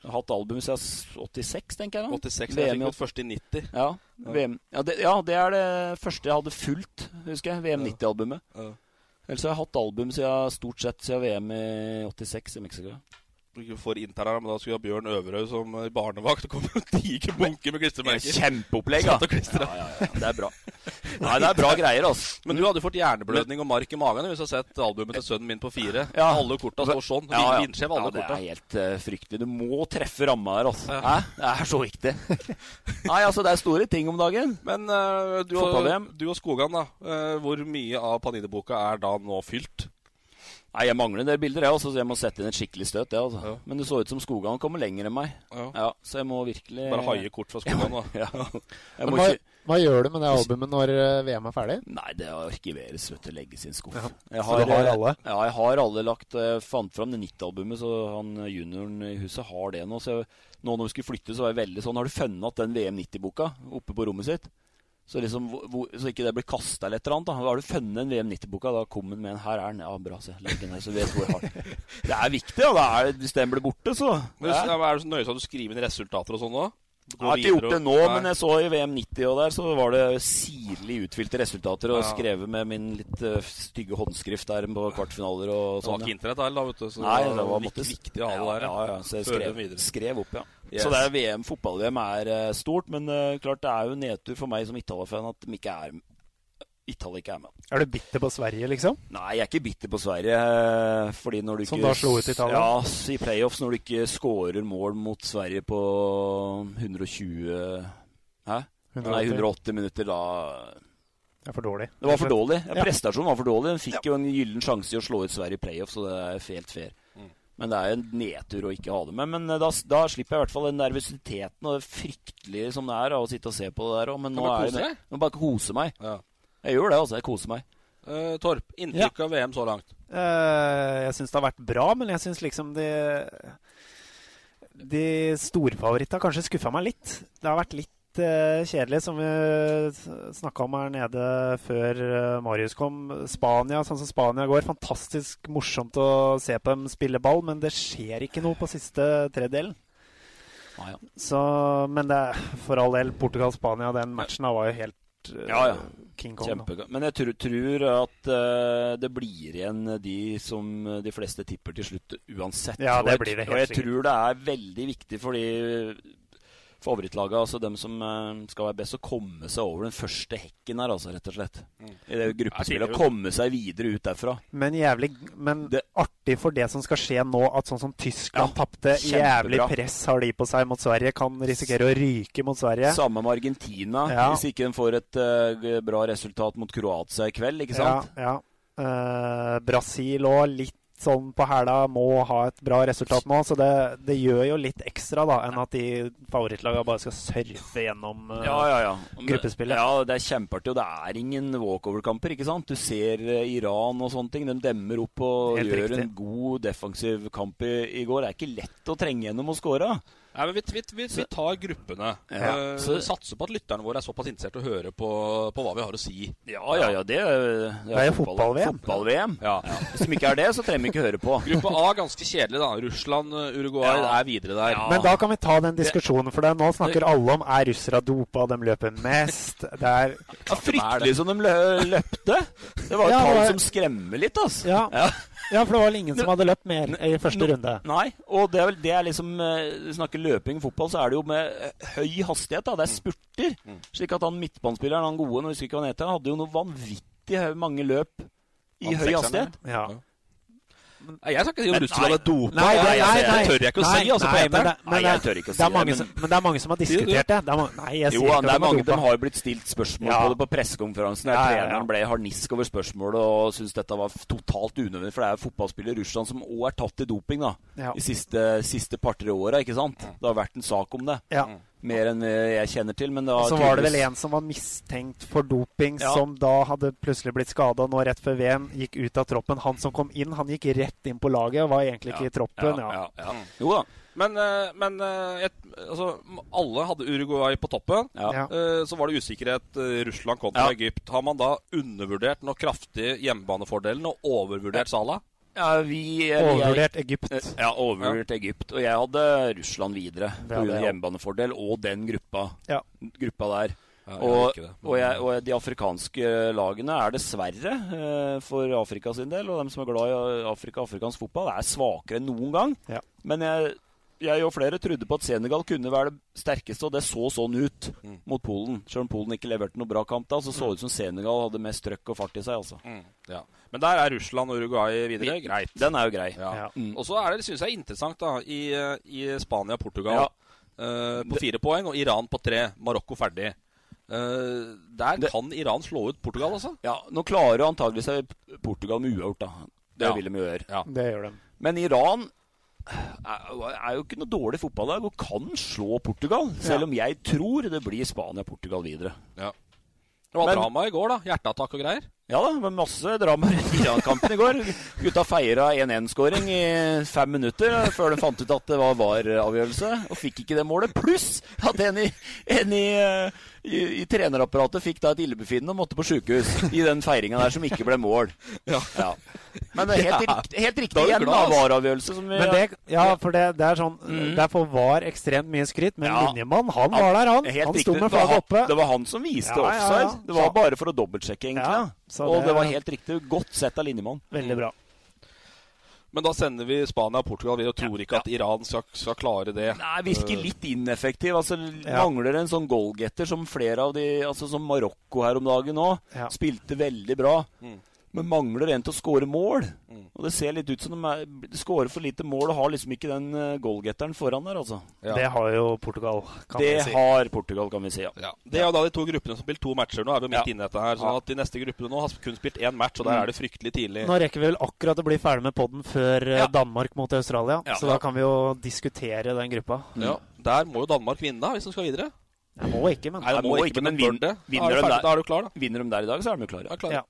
jeg har hatt album siden 86, tenker jeg. da. 86. Jeg VM fikk i mitt første i 90. ja, VM. Ja, det, ja, det er det første jeg hadde fulgt, husker jeg. VM 90-albumet. Ja. Ellers har jeg hatt album siden, stort sett siden VM i 86 i Mexico. For Inter her, men da skulle vi ha Bjørn Øverøy som eh, barnevakt. *laughs* Det kommer en diger bunke med klistremerker. Kjempeopplegg, og klistra. Ja, ja, ja. Det er bra. Nei, det er bra greier, altså. Men du hadde fått hjerneblødning og mark i magen hvis du hadde sett albumet til sønnen min på fire. Ja. Alle korta står sånn. Ja, ja. Vindskjev, alle ja, det korta. er helt uh, fryktelig. Du må treffe ramma her, altså. Ja. Det er så viktig. *laughs* Nei, altså, det er store ting om dagen. Men uh, du, og, du og Skogan, da. Uh, hvor mye av Panini-boka er da nå fylt? Nei, Jeg mangler en del bilder, jeg også, så jeg må sette inn et skikkelig støt. Jeg, altså. Ja. Men det så ut som Skogan kommer lenger enn meg. Ja. Ja, Så jeg må virkelig Bare haie kort fra Skogan, da. *laughs* Ja. Jeg Men må hva, ikke hva gjør du med det albumet når eh, VM er ferdig? Nei, det arkiveres, vet du. Legges i en skuff. Ja. Jeg Så du har eh, alle? Ja, jeg har alle lagt Jeg fant fram det 90-albumet, så han eh, junioren i huset har det nå. Så jeg, nå når vi skulle flytte, så var jeg veldig sånn Har du funnet den VM 90-boka oppe på rommet sitt? Så liksom, hvor, så ikke det blir kasta eller et eller annet. da Har du funnet en VM 90-boka, da kom den med en Her er den. Ja, bra, se. Legg den her, så vet du hvor jeg har den. Det er viktig. Det er, hvis den blir borte, så Men ja. ja. Er det så nøye at du skriver inn resultater og sånn da? Jeg har ikke gjort det nå, og- men jeg så i VM 90 og der, så var det sirlig utfylte resultater og Ja. skrevet med min litt eh, stygge håndskrift der på kvartfinaler og Det var sånn. ikke internett da, vet du, så Nei, det det var var vik- måtte viktig å ha det der. Ja, ja, så jeg skrev, skrev opp, ja. Yes. Så det er VM, fotball-VM er eh, stort, men eh, klart det er jo nedtur for meg som Italia-fan at de ikke er Italia ikke er med. Er du bitter på Sverige, liksom? Nei, jeg er ikke bitter på Sverige. eh, Fordi når du Som ikke da slo ut Italia? Ja, i playoffs når du ikke scorer mål mot Sverige på 120 Hæ? 180. Nei, 180 minutter, da Det er for dårlig. Det var for dårlig. Ja, Ja. Prestasjonen var for dårlig. Den fikk jo en gyllen sjanse i å slå ut Sverige i playoff, så det er helt fair. Men det er jo en nedtur å ikke ha det med. Men eh, da, da slipper jeg i hvert fall den nervøsiteten og det fryktelige som det er å sitte og se på det der òg. Men nå er det? Nå bare kose meg. Ja. Jeg gjør det, altså. Jeg koser meg. Uh, Torp, inntrykk av VM så langt? Uh, jeg syns det har vært bra, men jeg syns liksom de De storfavorittene har kanskje skuffa meg litt. Det har vært litt eh, kjedelig, som vi snakka om her nede før eh, Marius kom. Spania, sånn som Spania går. Fantastisk morsomt å se på dem spille ball, men det skjer ikke noe på siste tredelen. Ah, ja. Så, men det, er for all del, Portugal-Spania, den matchen da var jo helt uh, Ja, ja. King Kong. Men jeg tror, tror at uh, det blir igjen de som de fleste tipper til slutt uansett. Ja, Og det jeg- blir det helt Og jeg sikkert. tror det er veldig viktig for de favorittlaga, altså dem som eh, skal være best, å komme seg over den første hekken her, altså, rett og slett. Mm. I det gruppespillet. Å komme seg videre ut derfra. Men jævlig Men artig for det som skal skje nå, at sånn som Tyskland Ja, tapte. Jævlig press har de på seg mot Sverige. Kan risikere å ryke mot Sverige. Samme med Argentina, Ja. hvis ikke de får et uh, bra resultat mot Kroatia i kveld, ikke sant? Ja, ja. Uh, Brasil òg litt sånn på hæla, må ha et bra resultat nå. Så det, det gjør jo litt ekstra da enn at de favorittlagene bare skal surfe gjennom uh, Ja, ja, ja. Men- gruppespillet. Ja, det er kjempeartig, og det er ingen walkover-kamper, ikke sant? Du ser eh, Iran og sånne ting, de demmer opp og Helt gjør riktig. en god defensiv kamp i, i går. Det er ikke lett å trenge gjennom og score. Nei, men vi, vi, vi, vi tar gruppene. Ja, Eh, så- satser på at lytterne våre er såpass interessert i å høre på, på hva vi har å si. Ja, ja, ja, det, Det er jo fotball-VM. Fotball-VM. Ja. Hvis de ikke er det, så trenger vi ikke høre på. Gruppe A ganske kjedelig, da. Russland, eh, Uruguay Ja. er videre der. Men da kan vi ta den diskusjonen, for det, nå snakker alle om er russere dopa, de løper mest. Det er Ja, fryktelig som de løpte. Det var Ja, et tall som skremmer litt, Ja, Ja. Ja, for det var vel ingen som hadde løpt mer i første runde. Nei, og det er vel det er liksom Vi snakker løping i fotball, så er det jo med eh, høy hastighet. da, Det er spurter. Slik at han midtbanespilleren, han gode, nå husker ikke hva han heter, hadde jo noe vanvittig mange løp i Han høy hastighet. Ja. Nei, Jeg skal ikke si om Russland er dopa. Nei, det, nei, nei, det tør jeg ikke å si. altså, nei, men det- Nei, jeg tør ikke å si mange det, som, men- men det er mange som har diskutert det. det er, nei, jeg Jo, ikke det er mange, de har jo blitt stilt spørsmål Ja. på det på pressekonferansen. Der treneren ble harnisk over spørsmålet og syntes dette var totalt unødvendig. For det er jo fotballspillere i Russland som òg er tatt i doping da, de siste, siste par-tre åra. Det har vært en sak om det. Ja. Mer enn jeg kjenner til. Men da så var det vel en som var mistenkt for doping, Ja. som da hadde plutselig blitt skada nå rett før VM, gikk ut av troppen. Han som kom inn, han gikk rett inn på laget og var egentlig ikke i troppen. Ja, ja, ja. Jo da. Men, eh, men eh, et, altså, alle hadde Uruguay på toppen. Ja. Ja. Eh, Så var det usikkerhet Russland kontra Ja. Egypt. Har man da undervurdert noe kraftig hjemmebanefordelen og overvurdert Salah? Ja, vi, er- Overvurdert Egypt. Ja, overvurdert Egypt. Og jeg hadde Russland videre pga. Ja, hjemmebanefordel og den gruppa, Ja. gruppa der. Ja, jeg og, og, jeg, og de afrikanske lagene er dessverre, eh, for Afrika sin del, og dem som er glad i Afrika afrikansk fotball, er svakere enn noen gang. Ja. Men jeg, jeg og flere trodde på at Senegal kunne være det sterkeste, og det så sånn ut Mm. mot Polen. Selv om Polen ikke leverte noe bra kamp da, så så det ut som Senegal hadde mest trøkk og fart i seg. altså. Mm, ja. Men der er Russland og Uruguay videre. Greit. Den er jo grei. Ja. Ja. Mm. Og så er det, synes jeg, interessant da, i, eh, i Spania og Portugal Ja. eh, på fire poeng, og Iran på tre. Marokko ferdig. Uh, der Det- kan Iran slå ut Portugal, altså. Ja, Nå klarer jo antagelig seg Portugal med uavgjort, da. Det Ja. vil de jo gjøre. Ja. Det gjør de. Men Iran er, jo ikke noe dårlig fotballag og kan slå Portugal. Selv om jeg tror det blir Spania-Portugal videre. Ja. Det var Men- drama i går, da. Hjerteattakk og greier. Ja da, var masse drama i Iran-kampen i går. Gutta feira 1-1-skåring i fem minutter eh, før de fant ut at det var VAR-avgjørelse, og fikk ikke det målet. Pluss at en i, en i, eh, i, i trenerapparatet fikk da et illebefinnende og måtte på sjukehus i den feiringa der som ikke ble mål. *laughs* Ja. Men det er helt, riktig, helt riktig igjen, da. VAR-avgjørelse. Men det, ja, for det, det er sånn Mm. Derfor var ekstremt mye skryt, men Ja. linjemann, han var der, han. Helt Han sto med flagget oppe. Det var han som viste Ja, ja, ja. offside. Det var bare for å dobbeltsjekke, egentlig. Ja, Ja, så Og det- det var helt riktig. Godt sett av linjemann. Veldig bra. Men da sender vi Spania og Portugal. Vi tror ikke at Iran skal, skal klare det. Nei, virker litt ineffektiv. Altså. Mangler en sånn goalgetter som flere av de Altså som Marokko her om dagen òg. Spilte veldig bra. Mm. Men mangler en til å skåre mål. Og det ser litt ut som de, er, de skårer for lite mål og har liksom ikke den uh, goalgetteren foran der, altså. Ja. Det har jo Portugal, kan det vi si. har Portugal, kan vi si. ja. Ja. Det er jo da de to gruppene som har spilt to matcher. Nå er vi midt Ja. inne i dette her. Sånn at de neste gruppene nå har kun spilt én match, og der Mm. er det fryktelig tidlig. Nå rekker vi vel akkurat å bli ferdig med podden før eh, Ja. Danmark mot Australia. Ja. så da kan vi jo diskutere den gruppa. Ja. Der må jo Danmark vinne, da, hvis de skal videre. Jeg må ikke, men Nei, det må må ikke, ikke, men men det. Vinner er, de der. er. Vinner de der i dag, så er de jo klare. Ja, er du klar. Ja.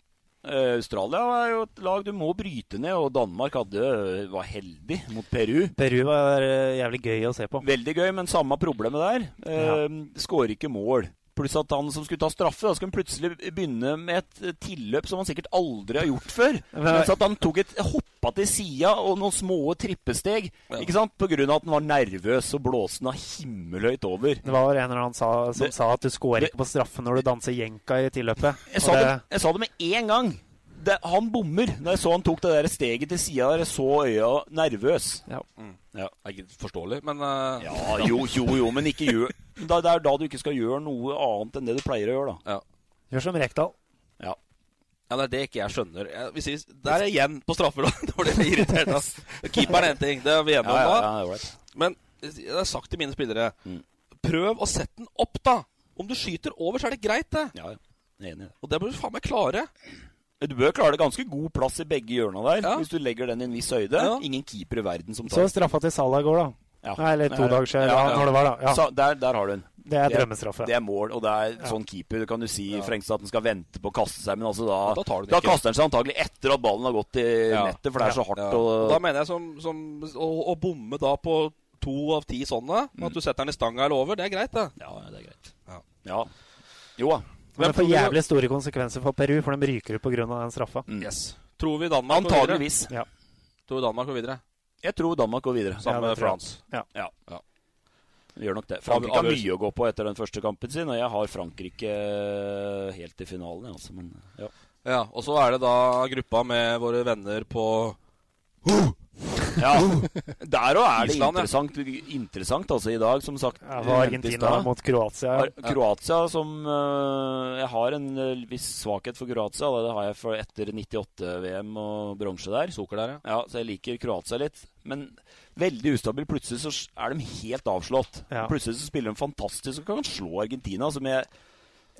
Eh, Australia er jo et lag du må bryte ned, og Danmark hadde, var heldig mot Peru. Peru var eh, jævlig gøy å se på. Veldig gøy, men samme problemet der. Ja. Skårer ikke mål. Pluss at han som skulle ta straffe, da skulle han plutselig begynne med et tilløp som han sikkert aldri har gjort før. *laughs* Men- Mens at han tok et hoppa til sida og noen små trippesteg. Ja. Ikke sant? Av at han var nervøs og blåste den himmelhøyt over. Det var en eller annen sa, som Det- sa at du scorer ikke på straffe når du danser jenka i tilløpet. Jeg sa det, jeg sa det med én gang. Det, han bommer. Når jeg så han tok det der steget til sida der, jeg så øya nervøs. Ja. Ja. Er ikke forståelig, men uh... Ja, jo, jo, jo, men ikke gjør da, Det er da du ikke skal gjøre noe annet enn det du pleier å gjøre, da. ja. Gjør som Rekdal. ja, det er det ikke jeg skjønner. Jeg, vi, der er igjen på straffer, da. *laughs* Det var det jeg irriterte. Keeperen er én ting, det er vi enige om Ja, ja, da. ja, det er right. Men jeg har sagt til mine spillere Mm. Prøv å sette den opp, da. Om du skyter over, så er det greit, det. ja, ja. Jeg er enig i det. Og det bør du faen meg klare. Du bør klare det ganske god plass i begge hjørna der, Ja. hvis du legger den i en viss høyde. Ja. Ingen keeper i verden som tar Så straffa til Salah i går, da. Ja. Nei, eller to dager siden, ja, når det var, da. Ja. Så der, der har du den. Det er drømmestraffe. Det er mål, og det er Ja. sånn keeper. Du kan jo si Ja. Frengstad at den skal vente på å kaste seg, men altså da, Da da kaster han seg antagelig etter at ballen har gått i Ja. nettet, for det er så hardt. Ja. Og, Da mener jeg som, som å, å bomme da på to av ti sånne, at du setter den i stanga eller over, det er greit, det. ja, det er greit. Ja. Ja. Jo da. Men det får jævlig store konsekvenser for Peru, for de ryker ut pga. den straffa. Mm. Yes. Tror vi Danmark går videre? Antageligvis. Ja. Tror Danmark går videre? Jeg tror Danmark går videre. Sammen Ja, med. France. Ja. Ja. Vi gjør nok det. Frankrike har mye å gå på etter den første kampen sin, og jeg har Frankrike eh, helt i finalen. jeg, Altså, men, ja. Ja, Og så er det da gruppa med våre venner på Ja, *laughs* Der òg er det Island, ja. interessant, interessant altså, i dag, som sagt. Ja, Argentina mot Kroatia. Ar- Kroatia som uh, Jeg har en øh, viss svakhet for Kroatia. Det har jeg for etter 98-VM og bronse der. Sukker der, ja. Ja, Så jeg liker Kroatia litt. Men veldig ustabil. Plutselig så er de helt avslått. Ja. Plutselig så spiller de fantastisk og kan slå Argentina. Som jeg,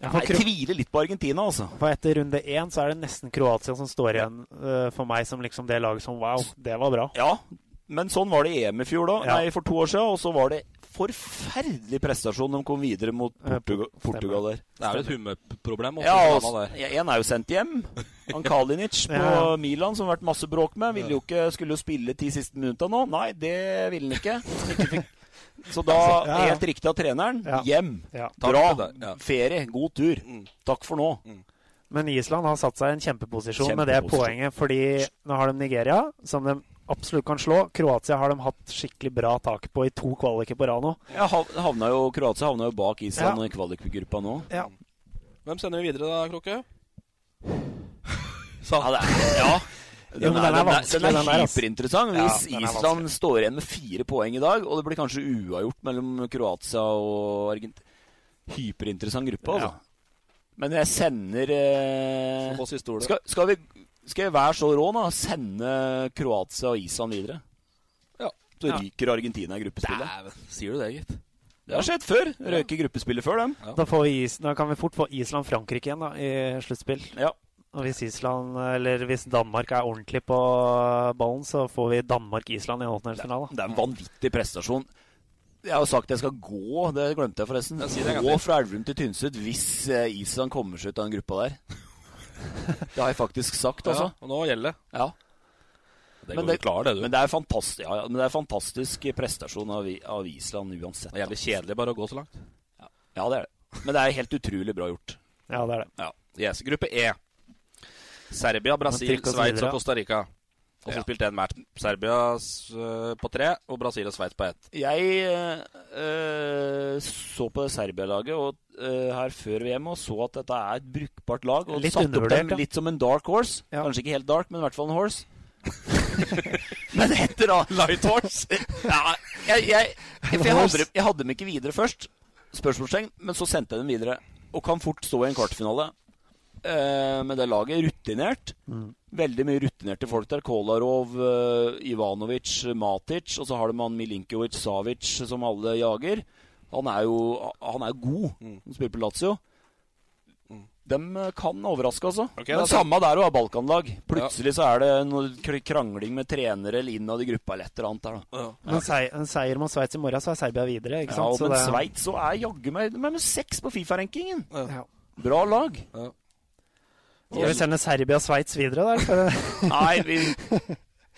Ja, jeg tviler litt på Argentina, altså. For etter runde én så er det nesten Kroatia som står igjen uh, for meg som liksom det laget som wow, det var bra. Ja, men sånn var det i EM i fjor, da. Ja. Nei, for to år siden. Og så var det forferdelig prestasjon. De kom videre mot Eh, Portugal. Portugal der. Det er jo et humørproblem. Ja, også, der. en er jo sendt hjem. Han Kalinic *laughs* på Ja. Milan, som har vært masse bråk med, ville jo ikke, skulle spille ti siste minutta nå. Nei, det ville han ikke. Han ikke fikk. Så da, *laughs* Ja, ja. helt riktig av treneren, Ja. hjem. Ja. Bra. ja. Ferie. God tur. Mm. Takk for nå. Men Island har satt seg i en kjempeposisjon med det poenget, fordi nå har de Nigeria, som de absolutt kan slå. Kroatia har de hatt skikkelig bra tak på i to kvaliker på rad nå. Ja, havna jo, Kroatia havna jo bak Island Ja. i kvalikgruppa nå. Ja. Hvem sender vi videre da, Kråke? Ja, det er, ja. Den er den er, den den hyperinteressant. Ja, Hvis den er Island står igjen med fire poeng i dag, og det blir kanskje uavgjort mellom Kroatia og Argentina Hyperinteressant gruppe, altså. Men jeg sender eh, skal, skal, vi, skal jeg være så rå, da? Sende Kroatia og Island videre? Ja. Så ryker Argentina i gruppespillet. Dæven, sier du det, gitt? Det har skjedd før. Røyke gruppespillet før dem. Da, får vi da kan vi fort få Island-Frankrike igjen da, i sluttspill. Ja. Og hvis Island, eller hvis Danmark er ordentlig på ballen, så får vi Danmark-Island i åttendelsfinalen. Det er en vanvittig prestasjon. Jeg har jo sagt jeg skal gå, det glemte jeg forresten. Jeg gå fra Elverum til Tynset hvis eh, Island kommer seg ut av den gruppa der. *laughs* det har jeg faktisk sagt, altså. Ja, og nå gjelder det. Ja. Det Men det- klar, det, du. Men det er fantastisk, ja, ja, men det er fantastisk prestasjon av, av Island uansett. Det er jævlig kjedelig bare å gå så langt. Ja, det er det. Men det er helt utrolig bra gjort. Ja, det er det. Ja. Yes. Gruppe E. Serbia, Brasil, Sveits og Costa Rica. Og så Ja. spilte én match. Serbia øh, på tre og Brasil og Sveits på ett. Jeg eh, eh, så på det Serbia-laget og, eh, her før VM og så at dette er et brukbart lag. Og Litt satte opp dem ja. litt som en dark horse. Ja. Kanskje ikke helt dark, men i hvert fall en horse. *laughs* men etter da Light horse. *laughs* ja, jeg, jeg, for jeg, hadde, jeg hadde dem ikke videre først, spørsmålstegn, men så sendte jeg dem videre. Og kan fort stå i en kvartfinale. Eh, men det laget Rutinert. rutinert. Veldig mye rutinerte folk der. Kolarov, eh, Ivanovic, Matic. Og så har de han Milinkovic, Savic, som alle jager. Han er jo han er god. Han spiller på Lazio. De eh, kan overraske, altså. Okay, det samme der å ha balkanlag. Plutselig så er det noe krangling med trenere eller innad i gruppa eller et eller annet der, da. Men seier, en seier mot Sveits i morgen, så er Serbia videre. ikke Ja, sant? og Så men Sveits så er jaggu meg de med seks på Fifa-rankingen. Ja. Bra lag. Skal vi sende Serbia og Sveits videre der? *laughs* Nei, vi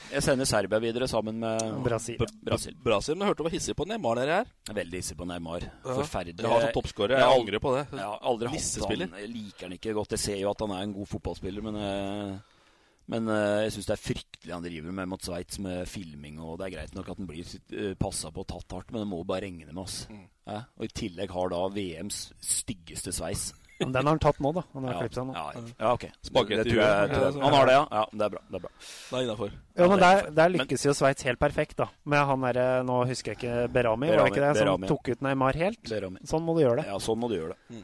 Jeg sender Serbia videre sammen med Brasil. Brasil. Brasil, men jeg hørte du var hissig på Neymar dere her. Er Veldig hissig på Neymar. Ja. Forferdelig. Jeg har som toppskårer. Jeg har angrer på det. Jeg har aldri hatt han. Jeg liker han ikke godt. Jeg ser jo at han er en god fotballspiller, men eh, men eh, jeg syns det er fryktelig han driver med mot Sveits med filming. og Det er greit nok at han blir uh, passa på og tatt hardt, men det må bare regne med oss. Mm. Ja? Og I tillegg har da VMs styggeste sveis. Men den har han tatt nå, da. Han har Ja, klippet seg nå. ja, ja, ok. Spagetti Det tror jeg, tror jeg. Han har det, ja. ja det er bra. Det er bra. Det er innafor. Ja, men der, der lykkes jo Sveits helt perfekt, da. Med han derre Nå husker jeg ikke Berami, var det ikke det? Berami, Som tok ut Neymar helt. Berami. Sånn må du gjøre det. Ja, sånn må du gjøre det.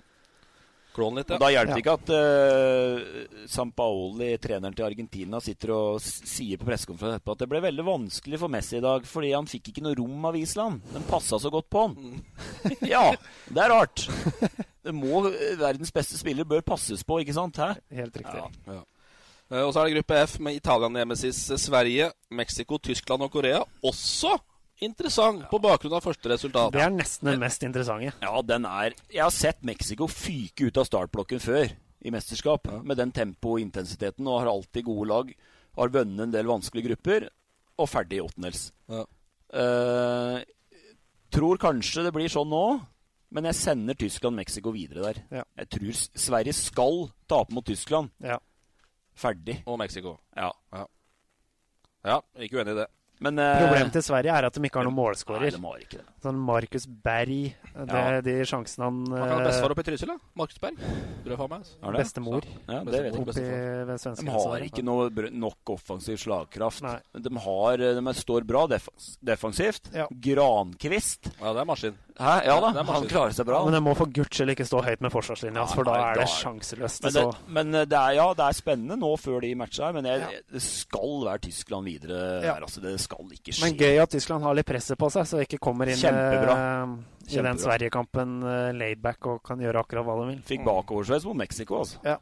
Klån litt, Og da hjelper det ikke at uh, Sampaoli, treneren til Argentina, sitter og sier på pressekonferansen etterpå at det ble veldig vanskelig for Messi i dag fordi han fikk ikke noe rom av Island. Den passa så godt på han. *laughs* ja, det er rart. Det må eh, Verdens beste spiller bør passes på, ikke sant? Hæ? Helt riktig. Ja. Ja. Og så er det gruppe F med Italia, Nemesis, Sverige, Mexico, Tyskland og Korea. Også interessant på bakgrunn av første resultat. Det er nesten den mest interessante. Ja, den er Jeg har sett Mexico fyke ut av startblokken før i mesterskap. Med den tempo og intensiteten, og har alltid gode lag. Har vunnet en del vanskelige grupper, og ferdig i åttendels. Ja. Uh, tror kanskje det blir sånn nå, men jeg sender Tyskland-Mexico videre der. Ja. Jeg tror Sverige skal tape mot Tyskland. Ja. Ferdig. Og Mexico. Ja. Ja, ikke uenig i det. Men eh, Problemet til Sverige er at de ikke har noen målskårer. ikke. Sånn Markus Berg det, Ja. De sjansene han Han kan ha eh, bestefar oppe i Trysil, da. Markus Berg. Det? Bestemor. Ja, det vet jeg. Oppi De har ikke noe nok offensiv slagkraft. Nei. De, har, de er- står bra defens defensivt. Ja. Grankvist Ja, det er maskin. Hæ? Ja da, han klarer seg bra. Men det må for guds skyld ikke stå høyt med forsvarslinja, altså, for da er det sjanseløst. Men, det, men eh, det er, ja, det er spennende nå før de matcher her, men jeg, det skal være Tyskland videre her. Altså, det skal ikke skje. men gøy at Tyskland har litt presset på seg, så de ikke kommer inn Kjempebra. Kjempebra. i den. Sverigekampen uh, laidback og kan gjøre akkurat hva de vil. Fikk bakoversveis mot Mexico, altså.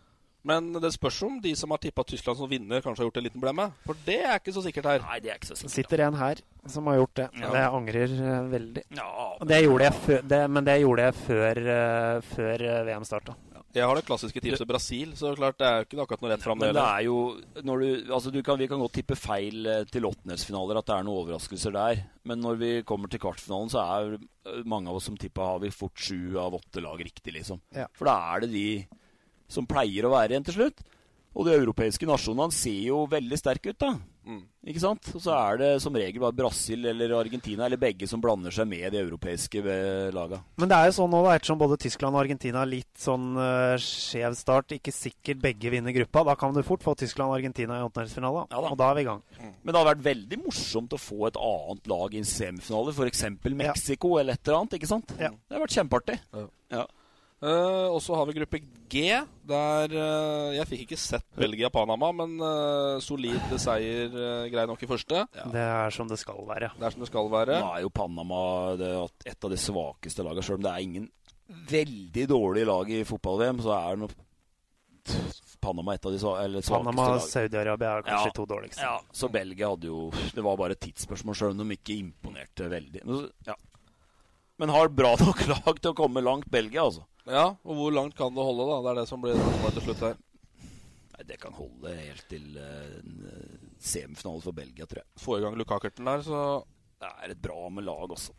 Men det spørs om de som har tippa Tyskland som vinner, kanskje har gjort en liten blemme. For det er ikke så sikkert her. Nei, det er ikke så Det sikkert. sitter en her som har gjort det. Ja. Det angrer eh, veldig. Ja, men... Det gjorde jeg før, det, men det gjorde jeg før, eh, før eh, VM starta. Jeg har det klassiske tipset Brasil, så klart det er jo ikke akkurat noe rett fram. Men det det er jo når du, altså du kan, Vi kan godt tippe feil til åttendelsfinaler, at det er noen overraskelser der. Men når vi kommer til kvartfinalen, så er mange av oss som tippa har vi fort sju av åtte lag riktig, liksom. Ja. For da er det de som pleier å være igjen til slutt. Og de europeiske nasjonene ser jo veldig sterke ut, da. Mm. Ikke sant? Og så er det som regel bare Brasil eller Argentina eller begge som blander seg med de europeiske eh, laga. Men det er jo sånn nå, da, ettersom både Tyskland og Argentina har litt sånn uh, skjev start, ikke sikkert begge vinner gruppa, da kan du fort få Tyskland og Argentina i åttendelsfinale. Ja og da er vi i gang. Men det hadde vært veldig morsomt å få et annet lag i en semifinale, f.eks. Mexico eller et eller annet. ikke sant? Ja. Det hadde vært kjempeartig. Ja. Eh, og så har vi gruppe G, der uh, Jeg fikk ikke sett Belgia-Panama, men uh, solid seier, uh, grei nok i første. Det er som det skal være. Det er som det skal være. Nå er jo Panama det, et av de svakeste lagene, sjøl om det er ingen veldig dårlige lag i fotball-VM, så er no, Panama et av de svakeste lagene Panama og lag. Saudi-Arabia er kanskje Ja. to dårligste. Ja, så Belgia hadde jo Det var bare et tidsspørsmål, sjøl om de ikke imponerte veldig. Men, ja. Men har bra nok *laughs* lag til å komme langt, Belgia, altså. Ja, og hvor langt kan det holde, da? Det er det som blir spørsmålet til slutt her. Nei, Det kan holde helt til uh, eh, semifinale for Belgia, tror jeg. Få i gang Lukakerten der, så Det er et bra med lag også.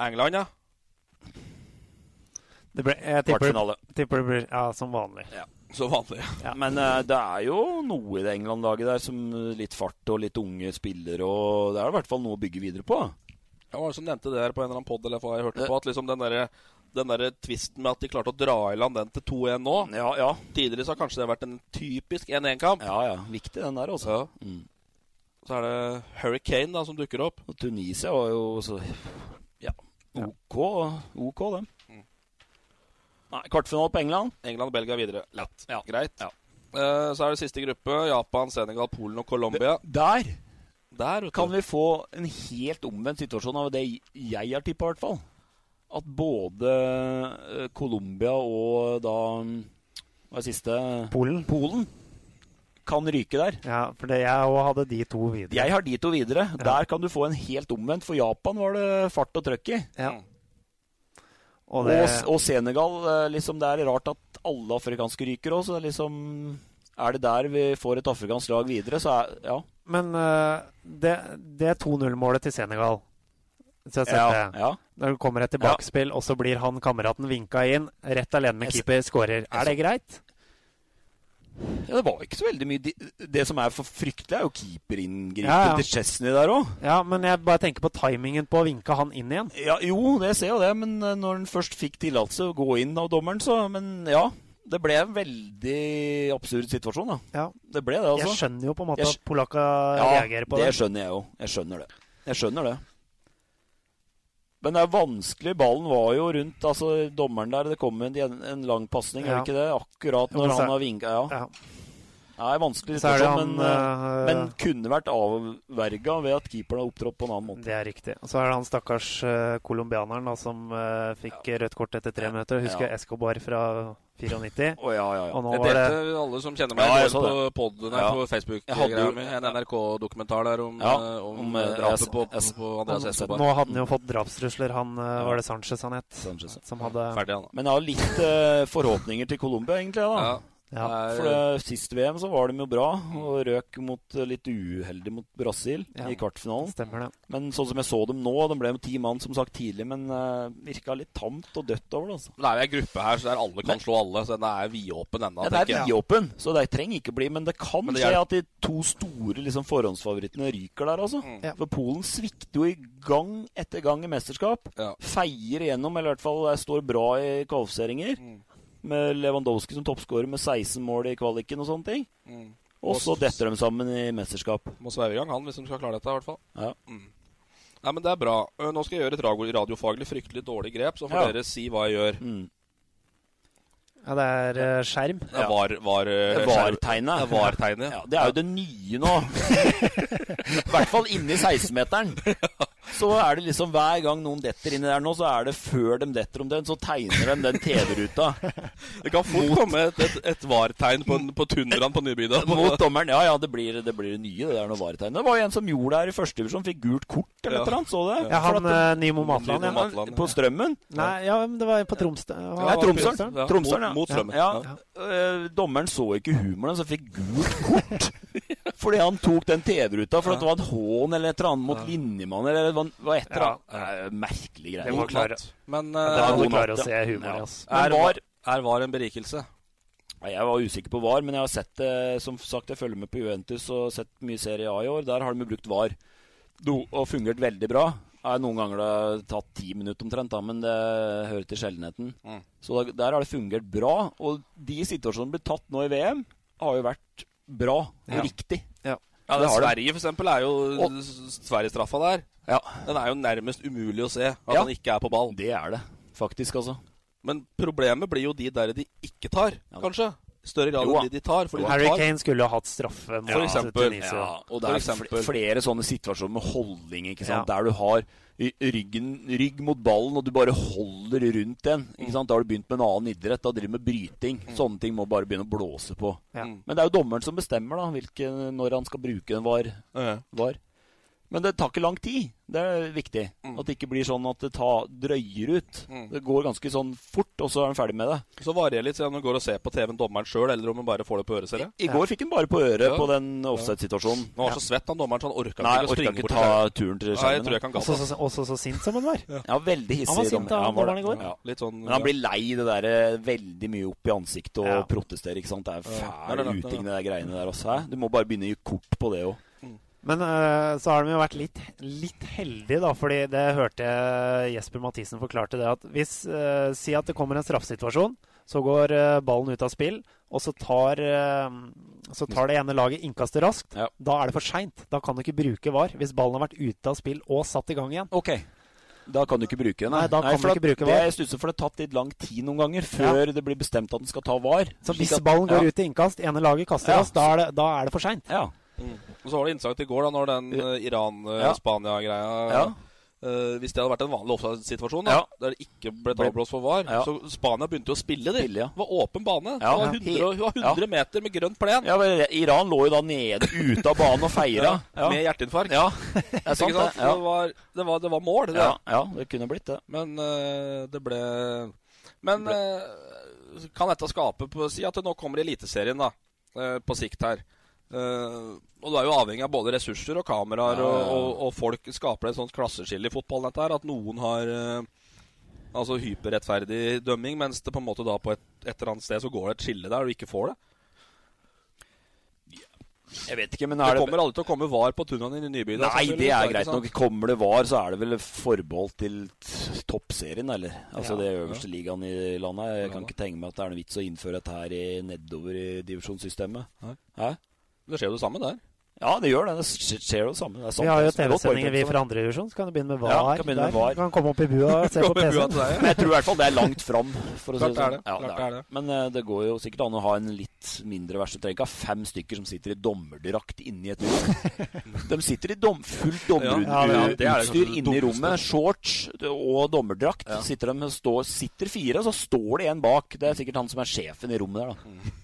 England, ja. Det ble, jeg tipper, tipper det blir ja, som vanlig. Ja, som vanlig. Ja, men uh, det er jo noe i det England-laget der som litt fart og litt unge spillere, og det er i hvert fall noe å bygge videre på. Ja, som nevnte det her på en eller annen pod eller hva jeg hørte på? At liksom den derre den der tvisten med at de klarte å dra i land den til 2-1 nå. Ja, ja. Tidligere så har kanskje det vært en typisk 1-1-kamp. Ja, ja. Viktig den der, altså. Ja. Mm. Så er det Hurricane da som dukker opp. Og Tunisia var jo så Ja, OK, OK dem. Mm. Nei, kvartfinale på England. England og Belgia videre. Lett. Ja. Greit. Ja. Uh, så er det siste gruppe. Japan, Senegal, Polen og Colombia. Der Der, kan vi få en helt omvendt situasjon av det jeg har tippa, i hvert fall. At både eh, Colombia og da Hva er det siste? Polen. Polen kan ryke der. Ja, for det jeg òg hadde de to videre. Jeg har de to videre. Der kan du få en helt omvendt. For Japan var det fart og trøkk i. Ja. Mm. Og Og, det, og Senegal eh, liksom Det er rart at alle afrikanske ryker òg, så det er liksom Er det der vi får et afrikansk lag videre, så er Ja. men eh, det, det 2-0-målet til Senegal Så jeg har sett det. Når det kommer et tilbakespill, og så blir han kameraten vinka inn, rett alene med keeper, skårer. Er det greit? ja, det var ikke så veldig mye Det som er for fryktelig, er jo keeperinngripet Ja, ja. til Chesney der òg. Ja, men jeg bare tenker på timingen på å vinke han inn igjen. Ja, jo, det ser jo det, men eh, når han først fikk tillatelse å gå inn av dommeren, så Men ja. Det ble en veldig absurd situasjon, da. Ja. Det ble det, altså. Jeg skjønner jo på en måte Jeg at Polakka Ja, reagerer på det. Ja, det skjønner jeg jo. Jeg skjønner det. Jeg skjønner det. Men det er vanskelig. Ballen var jo rundt altså dommeren der. Det kom en, en lang pasning, er det ikke det? Akkurat når han har vinka. Ja. Ja. Det er vanskelig situasjon, men, eh, eh, men kunne vært avverga ved at keeperen har opptrådt på en annen måte. Det er riktig. Og så er det han stakkars uh, colombianeren da, som uh, fikk rødt kort etter tre minutter. Husker Ja. Escobar fra 94. Oh, ja, ja, ja. Og nå Jeg delte det alle som kjenner meg, Ja, jeg på, podden, her, Ja. på Jeg hadde jo- En NRK-dokumentar der om, Ja, eh, om, om, eh, eh, drapet på, på Andreas Escobar. Nå hadde han jo fått drapstrusler. Han var det Sanchez han het. Sanchez. Som hadde Ferdig, han da. Men jeg har litt uh, forhåpninger til Colombia, egentlig. da. Ja. Er- For det, Sist VM så var de jo bra, og røk mot, eh, litt uheldig mot Brasil Ja. i kvartfinalen. Stemmer det. Men sånn som jeg så dem nå, de ble med ti mann som sagt tidlig, men uh, virka litt tamt og dødt over det. altså. Det er jo ei gruppe her så der alle kan slå alle, så den er vidåpen ennå. Ja, det er vidåpen, så det trenger ikke bli. Men det kan Men det skje at de to store liksom, forhåndsfavorittene ryker der, altså. Mm. Ja. For Polen svikter jo i gang etter gang i mesterskap. Ja. Feier igjennom, eller i hvert fall eh, står bra i kvalifiseringer. Mm. Med Lewandowski som toppskårer med 16 mål i kvaliken og sånne ting. Mm. Og så detter de sammen i mesterskap. Må sveive i gang, han, hvis de skal klare dette, i hvert fall. Ja. Mm. Nei, men det er bra. Nå skal jeg gjøre et radiofaglig fryktelig dårlig grep, så får Ja. dere si hva jeg gjør. Mm. Ja, det er uh, skjerm. Det er var, var, uh, Det VAR-tegnet. VAR-tegnet. Ja, det er jo det nye nå. *laughs* I hvert fall inni 16-meteren. Så er det liksom hver gang noen detter inni der nå, så er det før de detter om den, så tegner de den TV-ruta *laughs* Det kan fort komme et, et, et VAR-tegn på, på tundraen på Nybygda. *laughs* mot dommeren. Ja ja, det blir det, blir nye, det der noe VAR-tegnet. Det var jo en som gjorde det her i første divisjon, fikk gult kort eller Ja. et eller annet, så det? Ja, han at eh, Nimo Matland. Ja. På Strømmen? Nei, ja, det var på Tromsø. Nei, Tromsøren. Ja, Tromsøren, ja. mot- mot Strømmen. Ja. Ja. Øh, dommeren så ikke humoren, så fikk gult kort. *laughs* Fordi han tok den TV-ruta for at det var en hån eller et eller annet mot linjemannen. Eller det var var et eller annet. Det er Merkelig Det greie. må klare, Men det øh, må du klare å se humor i. Ja. ass. Men er, var, er VAR en berikelse? Jeg var usikker på VAR, men jeg har sett det Som sagt, jeg følger med på Juventus og sett mye Serie A i år. Der har de brukt VAR og fungert veldig bra. Er noen ganger det har tatt ti minutter omtrent, da, men det hører til sjeldenheten. Mm. Så der har det fungert bra. Og de situasjonene som blir tatt nå i VM, har jo vært bra og Ja. riktig. Ja, ja det har det. Sverige, for eksempel, er jo Og- Sverige-straffa der. Ja, Den er jo nærmest umulig å se at Ja. han ikke er på ball. det er det faktisk, altså. Men problemet blir jo de der de ikke tar, Ja. kanskje. Større grad Jo enn de de tar. Fordi de Harry tar Kane skulle ha hatt straffe Ja, For eksempel. Ja, og det er eksempel. flere sånne situasjoner med holdning, ikke sant? Ja. der du har ryggen, rygg mot ballen, og du bare holder rundt den. Mm. Ikke sant? Da har du begynt med en annen idrett. Da driver du med bryting. Sånne ting må bare begynne å blåse på. Ja. Mm. Men det er jo dommeren som bestemmer da, hvilke, når han skal bruke en var. Var. Men det tar ikke lang tid. Det er viktig. At det ikke blir sånn at det tar, drøyer ut. Det går ganske sånn fort, og så er han ferdig med det. Så varierer litt om du går og ser på TV-en dommeren sjøl, eller om du bare får det på øret. ser jeg. I går fikk han bare på øret Ja. på den offside-situasjonen. Han var så svett, han dommeren, så han orka Nei, ikke å orka springe ikke bort ta til skjermen. turen til Nei, jeg skjermen, tror jeg kan Også, så, også så sint som han var. Ja, veldig hissig. Han var sint, Ja, han dommeren i det. går. Ja. Litt sånn, Men han blir lei det der eh, veldig mye opp i ansiktet og Ja. protesterer. ikke sant? Det er Ja, fæl uting, det der greiene der også. Du må bare begynne å gi kort på det òg. Men uh, så har de jo vært litt, litt heldige, da. fordi det hørte jeg Jesper Mathisen forklarte det. At hvis uh, Si at det kommer en straffesituasjon, så går uh, ballen ut av spill, og så tar, så tar det ene laget innkastet raskt. Ja. Da er det for seint. Da kan du ikke bruke VAR hvis ballen har vært ute av spill og satt i gang igjen. Ok. Da kan du ikke bruke den. Nei, da kan du for ikke bruke det, VAR. Jeg stusser, for det har tatt litt lang tid noen ganger før det blir bestemt at den skal ta VAR. Så hvis ballen går ja. ut i innkast, ene laget kaster Ja. raskt, da, er det- da er det for seint. Ja. Og så var det interessant i går, da, når den uh, Iran-Spania-greia Ja. Uh, Hvis det hadde vært en vanlig offside-situasjon, Ja. der det ikke ble Ble- avblåst for VAR, Ja. så Spania begynte jo å spille, de. Spille, ja. Det var åpen bane. Ja. Det var Ja. 100, det var Ja. 100 meter med grønt plen. Iran lå jo da nede ute av banen og feira. Med hjerteinfarkt. Ja, *laughs* det sant, det. Det, var, det, var, det var mål, det. Ja, ja, det kunne blitt det. Men uh, det ble Men eh, kan dette skape på, Si at det nå kommer Eliteserien, da. på sikt her. Eh, og du er jo avhengig av både ressurser og kameraer, Ja, ja, ja. Og, og, og folk skaper et sånt klasseskille i fotballen. Dette her, At noen har uh, altså hyperrettferdig dømming, mens det på en måte da på et, et eller annet sted så går det et skille der, og du ikke får det. Jeg vet ikke, men Det er det kommer aldri til å komme var på tunnene i Nyby. da, Nei, det er greit nok. Kommer det VAR, så er det vel forbeholdt til toppserien, eller? Altså Ja, det øverste ligaen i landet. Jeg Ja, kan ikke tenke meg at det er noe vits å innføre dette her i nedover i divisjonssystemet. Hæ? Det skjer jo det samme der. Ja, det gjør det. Det skjer jo det samme. Det er Vi har jo er TV-sendinger vi fra andre divisjon, så kan du begynne med VAR. Ja, kan begynne med. VAR. Du kan komme opp i bua og *laughs* se på PC-en. ja. Men jeg tror i hvert fall det er langt fram. For å si Klart det det er sånn. det. Ja, Klart det er det. Men uh, det går jo sikkert an å ha en litt mindre verste ikke ha fem stykker som sitter i dommerdrakt inni et rom. *laughs* De sitter i dom, fullt Ja, ja, det er dommerutstyr inne i rommet. Shorts og dommerdrakt. Ja. Sitter de står, sitter fire, og så står det en bak. Det er sikkert han som er sjefen i rommet der, da.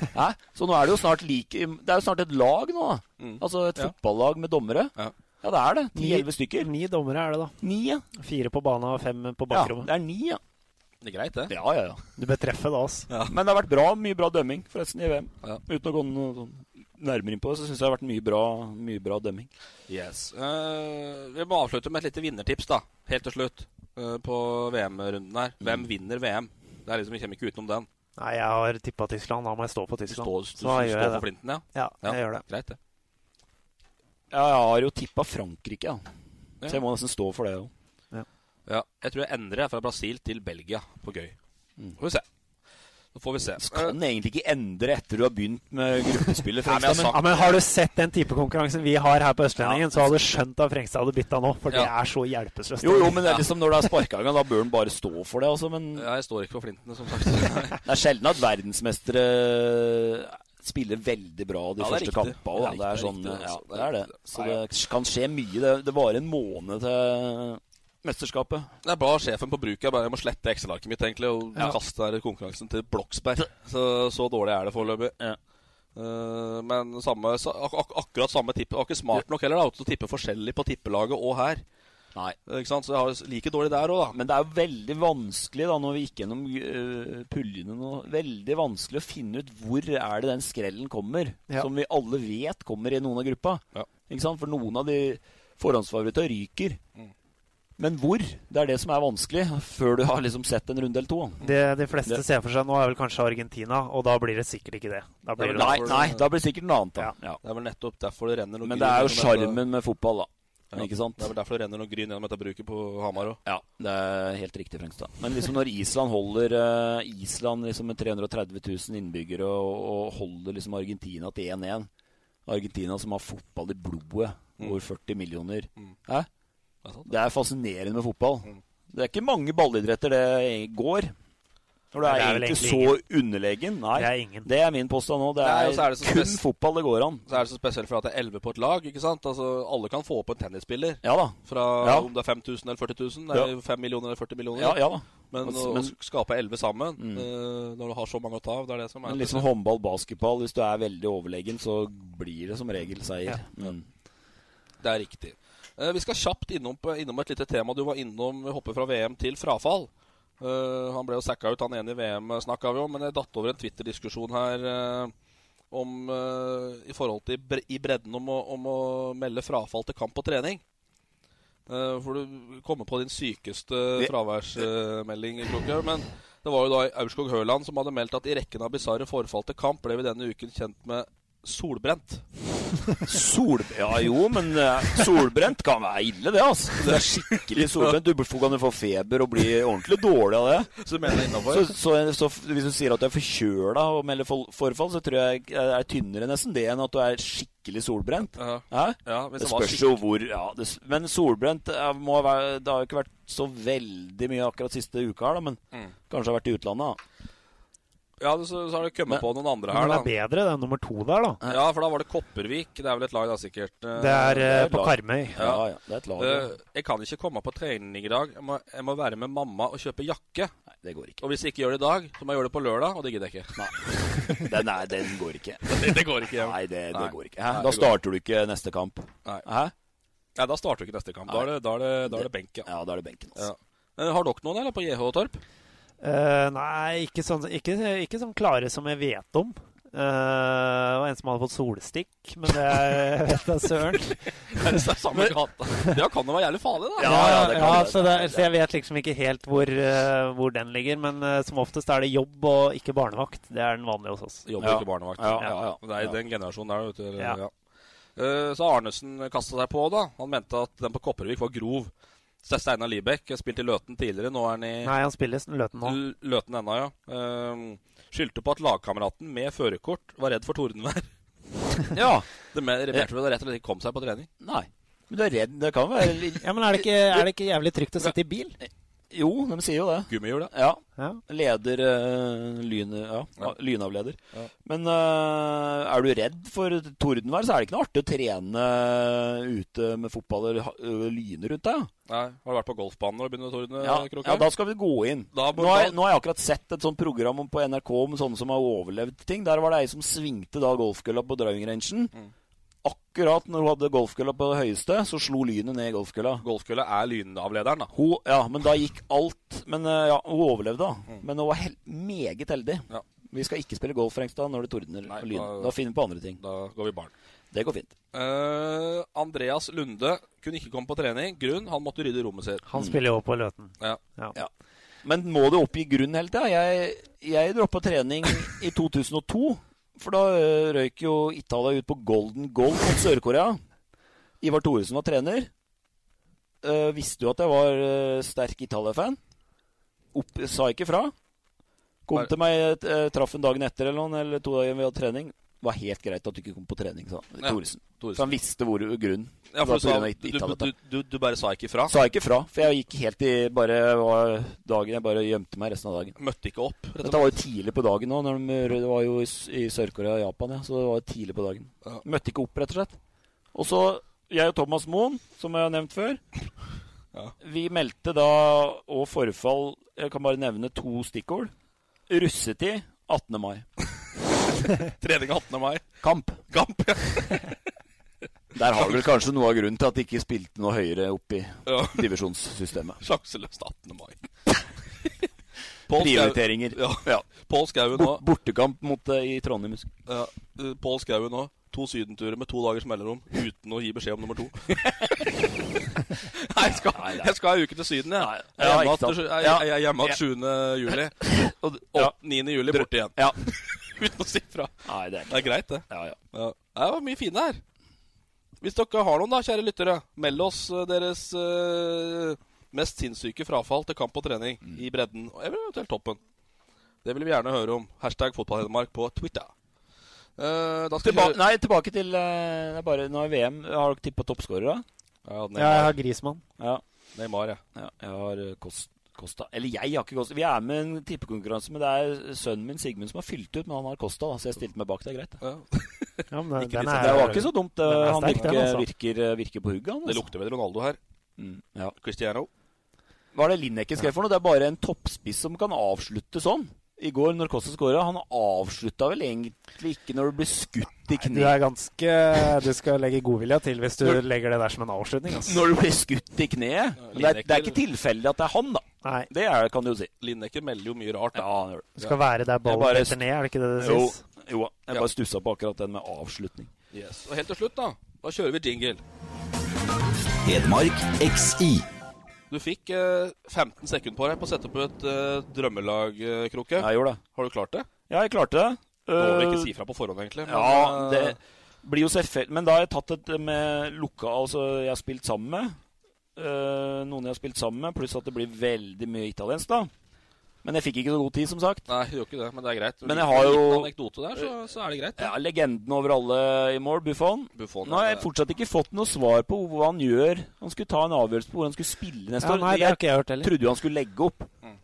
Mm. *laughs* Hæ? Så nå er det jo snart like Det er jo snart et lag nå, da. Mm. Altså et Ja. fotballag med dommere. Ja. Ja, det er det. Ni- Ti-elleve stykker. Ni dommere er det, da. Ni, ja. Fire på banen og fem på ja. Det er ni, ja. Det er greit, det. Ja, ja, ja. Du bør treffe da, altså. Ja. Men det har vært bra, mye bra dømming forresten i VM. Ja. Uten å gå noe sånn nærmere inn på det, så syns jeg det har vært mye bra, mye bra dømming. Yes. Uh, vi må avslutte med et lite vinnertips, da. Helt til slutt. Uh, på VM-runden her. Hvem vinner VM? Det er liksom, Vi kommer ikke utenom den. Nei, jeg har tippa Tyskland. Da må jeg stå på Du Tyskland. står, du, Så da gjør står jeg for det. flinten, ja? Ja, jeg gjør det. Greit, det. Ja, jeg har jo tippa Frankrike, ja. Ja. så jeg må nesten stå for det òg. Ja, jeg tror jeg endrer fra Brasil til Belgia på gøy. Mm. Får vi se. Så får vi se. Så kan egentlig ikke endre etter du har begynt med gruppespillet. ja, men sa- Ja, men Har du sett den type konkurransen vi har her på Østlendingen, så hadde du skjønt at Frengstad hadde bytta nå. For det er så hjelpeløst. Jo, jo, men det er liksom når det er sparka i gang, da bør han bare stå for det. Altså, men Ja, jeg står ikke på flintene, som sagt. *laughs* det er sjelden at verdensmestere spiller veldig bra de Ja, første kampene. Det Det, er det, det er sånn, ja, altså. det er det. Så Ja, ja. det kan skje mye. Det, det varer en måned til mesterskapet. Jeg ba sjefen på bruket. Jeg bare jeg må slette Excel-arket mitt egentlig og Ja. kaste der konkurransen til Bloksberg. Så, så dårlig er det foreløpig. Ja. Uh, men samme, ak ak akkurat samme tippe. Det var ikke smart nok heller da, å tippe forskjellig på tippelaget og her. Nei. Ikke sant? Så jeg har like dårlig der òg, da. Men det er jo veldig vanskelig, da, når vi gikk gjennom uh, puljene nå, veldig vanskelig å finne ut hvor er det den skrellen kommer, Ja. som vi alle vet kommer i noen av gruppa. Ja. Ikke sant? For noen av de forhåndsfavorittene ryker. Mm. Men hvor? Det er det som er vanskelig, før du har liksom sett en runde eller to. Det de fleste Det- ser for seg nå, er vel kanskje Argentina, og da blir det sikkert ikke det. Da blir Det er det Nei, nei, da blir det sikkert noe annet. Da. Ja. Ja. Det er vel nettopp derfor det renner noe Men det er jo sjarmen med fotball, da. Ja, Ikke sant? Det er vel derfor det renner noe gryn gjennom dette bruket på Hamar òg. Ja, det er helt riktig, Frengstad. Men liksom når Island holder uh, Island liksom med 330 000 innbyggere og, og holder liksom Argentina til 1-1 Argentina som har fotball i blodet, Mm. over 40 millioner. Mm. Hæ? Det er er fascinerende med fotball. Mm. Det er ikke mange ballidretter det går. Når du er, er egentlig så underlegen. Nei, Det er ingen. det er min påstand nå. Det er, Nei, er det kun spes- fotball det går an. Så er det så spesielt for at det er 11 på et lag. ikke sant? Altså, Alle kan få opp en tennisspiller. Ja da. Fra Ja. om det er 5000 eller 40 000. Det Ja. er 5 millioner eller 40 millioner. Ja, ja da. Men Men- å men- å skape 11 sammen Mm. uh, når du har så mange å ta av, det er det som er Litt liksom håndball, basketball, hvis du er veldig overlegen, så blir det som regel seier. Ja. Men Det er riktig. Eh, vi skal kjapt innom, innom et lite tema. Du var innom vi hopper fra VM til frafall. Eh, han ble jo sacka ut, han ene i VM snakka vi om, men jeg datt over en Twitter-diskusjon her eh, om eh, i forhold til bre i bredden om å, om å melde frafall til kamp og trening. Eh, for du kommer på din sykeste fraværsmelding, Krokhaug. Men det var jo da Aurskog Høland som hadde meldt at i rekken av bisarre forfall til kamp ble vi denne uken kjent med solbrent. Sol... Ja jo, men eh, solbrent kan være ille, det. altså. Det er skikkelig solbrent. Du kan jo få feber og bli ordentlig dårlig av det. Så. Så, så, så hvis du sier at du er forkjøla og melder forfall, så tror jeg det er tynnere nesten det enn at du er skikkelig solbrent. Ja. -huh. Ja, hvis Det spørs jo hvor ja, det, Men solbrent eh, være, Det har jo ikke vært så veldig mye akkurat siste uka her, da, men Mm. kanskje har vært i utlandet. da. Ja, så, så har det kommet Men- på noen andre Men her, det da. er bedre, det er nummer to der, da. Ja, for da var det Kopervik. Det er vel et lag, da, sikkert. Eh, Det er det er på lag. Karmøy. Ja, ja, det er et lag. ja. eh, Jeg kan ikke komme på trening i dag. Jeg må, jeg må være med mamma og kjøpe jakke. Nei, det går ikke. Og hvis jeg ikke gjør det i dag, så må jeg gjøre det på lørdag, og det gidder jeg ikke. Nei. Den, er, den går ikke. *laughs* Det, det går ikke hjem. Nei, det, det Nei. går ikke. Hæ? Da starter du ikke neste kamp. Nei. Hæ? Ja, da starter du ikke neste kamp. Da er det, da er det, da er det benk, ja. Ja, da er det benken. Altså. ja. Eh, Har dere noen, eller, på JH Torp? Eh, nei, ikke sånn, ikke, ikke sånn klare som jeg vet om. Det og en som hadde fått solstikk, men det er, vet da *laughs* søren. Det samme gata. Det kan jo være jævlig farlig, da. Ja, ja, det kan det. så, det, så jeg vet liksom ikke helt hvor, uh, hvor den ligger. Men uh, som oftest er det jobb og ikke barnevakt. Det er den vanlige hos oss. Jobber Ja. ikke barnevakt. Ja, ja, ja. Det er i den generasjonen der, vet du. Ja. Ja. Eh, Så Arnesen kasta seg på, da. Han mente at den på Kopervik var grov. Ste- Steinar Libekk spilte i Løten tidligere. Nå er han i Nei, han spiller Løten nå. Løten ennå, ja. Um, skyldte på at lagkameraten med førerkort var redd for tordenvær. *laughs* Ja. Det mente vel rett og slett ikke kom seg på trening. Nei. Men du er redd. Det kan være litt Ja, men er det, ikke, er det ikke jævlig trygt å sitte i bil? Jo, de sier jo det. Gummihjul, det. Ja. Ja. Leder uh, lyn, ja, Ja. Lynavleder. Ja. Men uh, er du redd for tordenvær, så er det ikke noe artig å trene ute med fotball og lyne rundt deg. Nei, Har du vært på golfbanen når det begynner å tordne? Ja, Kroker? ja, da skal vi gå inn. Da Nå har, jeg, nå har jeg akkurat sett et sånt program på NRK om sånne som har overlevd ting. Der var det ei som svingte da golfkølla på driving rangen. Mm. Akkurat når hun hadde golfkølla på det høyeste, så slo lynet ned i golfkølla. Golfkølla er lynavlederen, da. Hun, ja, men da gikk alt Men eh, ja, hun overlevde, da. Mm. Men hun var hel meget heldig. Ja. Vi skal ikke spille golf Frengstad, når det tordner Nei, og lyn. da- Da finner vi på andre ting. Da går vi barn. Det går fint. Uh, Andreas Lunde kunne ikke komme på trening. Grunn han måtte rydde rommet sitt. Han spiller jo på Løten. Ja. Ja. Men må du oppgi grunn hele tida? Jeg, jeg droppa trening i *laughs* 2002. For da ø, røyk jo Italia ut på golden goal mot Sør-Korea. Ivar Thoresen var trener. Uh, visste jo at jeg var uh, sterk Italia-fan. Sa ikke fra. Kom Var- til meg, uh, traff en dagen etter eller noen, eller to dager vi hadde trening. Var helt greit at du ikke kom på trening, sa Ja, Thoresen. Thoresen. Han visste hvor grunnen. Ja, for du, sa, du, du, du, bare sa ikke fra? Sa ikke fra, for jeg gikk helt i bare dagen Jeg bare gjemte meg resten av dagen. Møtte ikke opp. Rett og Dette var jo tidlig på dagen. Når de, det var jo i, i Sør-Korea og Japan, ja, så det var tidlig på dagen. Ja. Møtte ikke opp, rett og slett. Og så jeg og Thomas Moen, som jeg har nevnt før. Ja. Vi meldte da og forfall Jeg kan bare nevne to stikkord. Russetid 18. mai. *laughs* Trening 18. mai. Kamp. Kamp, ja. *laughs* Der har du vel kanskje noe av grunnen til at de ikke spilte noe høyere opp i ja. divisjonssystemet. Sjanseløst 18. mai. *laughs* Prioriteringer. Ja. Ja. Pål Skauen òg. bortekamp mot, eh, i Trondheim. Ja, eh, Pål Skauen nå. To sydenturer med to dagers mellomrom uten å gi beskjed om nummer to. Nei, jeg skal, jeg skal en uke til Syden, jeg. Jeg er hjemme igjen 7. juli. Og 9. juli borte igjen. Ja. Uten å si fra. Nei, det er Det er greit, det. Ja, ja. Ja. Det var mye fine her. Hvis dere har noen, da, kjære lyttere, meld oss eh, deres uh, mest sinnssyke frafall til kamp og trening Mm. i bredden, og eventuelt toppen. Det vil vi gjerne høre om. Hashtag fotballhedmark på Twitter. Uh, da skal Tilba nei, tilbake til uh, er bare nå er VM. Har dere tippa toppskårere? ja, Ja, jeg har Grismann. Ja. Neymar, ja. ja. Jeg har Kost, Kosta Eller jeg har ikke Kosta. Vi er med i en tippekonkurranse, men det er sønnen min Sigmund som har fylt ut. Men han har Kosta, da, så jeg stilte meg bak. Det er greit. det. ja. *laughs* Ja, men Ikke den litt Det var ikke så dumt. eh, er han sterk, virker, den, altså. virker, eh, virker på hugget, han. Det Altså. lukter med Ronaldo her. Mm, ja. Cristiano. Hva er det Lineker skrev for noe? Det er bare en toppspiss som kan avslutte sånn. i går, når Kosta skåra. Han avslutta vel egentlig ikke når du blir skutt i Du er ganske Du skal legge godvilja til hvis du Når- legger det der som en avslutning. Altså. Når du blir skutt i kneet. Det er, det er ikke tilfeldig at det er han, da. Nei. Det er, kan du jo si. Lineker melder jo mye rart. Ja, han gjør det. Skal være der ballen bare- detter ned, er det ikke det det Jo, sies? jo. Jeg Ja. bare stussa på akkurat den med avslutning. Yes. Og helt til slutt, da. Da kjører vi jingle. Hedmark XI. Du fikk eh, 15 sekunder på deg på å sette opp et eh, drømmelag, eh, Kroke. Jeg gjorde det. Har du klart det? Ja, jeg klarte det. Nå må Eh, ikke si fra på forhånd, egentlig. men, Ja, eh, det blir jo selvfølgelig Men da har jeg tatt et med lukka Altså, jeg har spilt sammen med eh, noen jeg har spilt sammen med, pluss at det blir veldig mye italiensk, da. Men jeg fikk ikke så god tid, som sagt. Nei, det gjør ikke det, men det er greit. Men jeg har jo- anekdote der, så, så er det greit. Ja, Legenden over alle i mål, Buffon. Buffon, Nå har jeg fortsatt ikke fått noe svar på hva han gjør. Han skulle ta en avgjørelse på hvor han skulle spille neste Ja, år. nei, det har ikke jeg hørt heller. trodde jo han skulle legge opp Mm.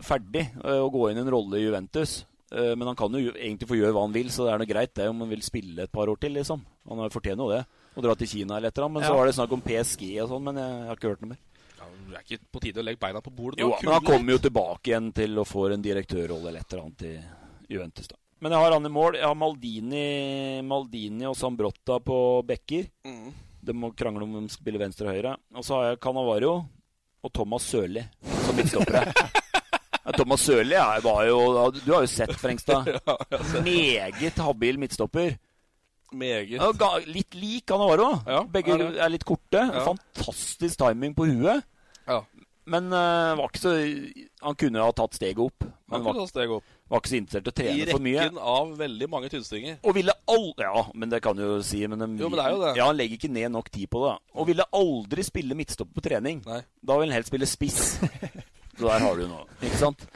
ferdig uh, og gå inn i en rolle i Juventus. Uh, Men han kan jo egentlig få gjøre hva han vil, så det er noe greit det om han vil spille et par år til. liksom. Han har- fortjener jo det. Å dra til Kina eller et eller annet. Men Ja. så var det snakk om PSG og sånn, men jeg har ikke hørt noe mer. Ja, det er ikke på tide å legge beina på bordet. Jo, men han kommer jo tilbake igjen til å få en direktørrolle eller et eller annet i Juventus. da. Men jeg har han i mål. Jeg har Maldini, Maldini og Sambrotta på bekker. Mm. De må krangle om hvem som spiller venstre og høyre. Og så har jeg Canavario og Thomas Sørli som midtstoppere. *laughs* Thomas Sørli var jo Du har jo sett Frengstad. *laughs* Meget habil midtstopper. Meget. Litt lik Canavaro. Ja, Begge er er litt korte. Ja. Fantastisk timing på huet. Ja. Men uh, var ikke så Han kunne ha tatt steget opp. Han Men var, steg opp. var ikke så interessert i å trene for mye. I rekken av veldig mange tynnstinger. Og ville aldri Ja, men det kan du jo si. Men de, Jo, men det er jo det. Ja, Han legger ikke ned nok tid på det. Og ville aldri spille midtstopper på trening. Nei. Da vil han helst spille spiss. *laughs* så der har du noe. Ikke sant?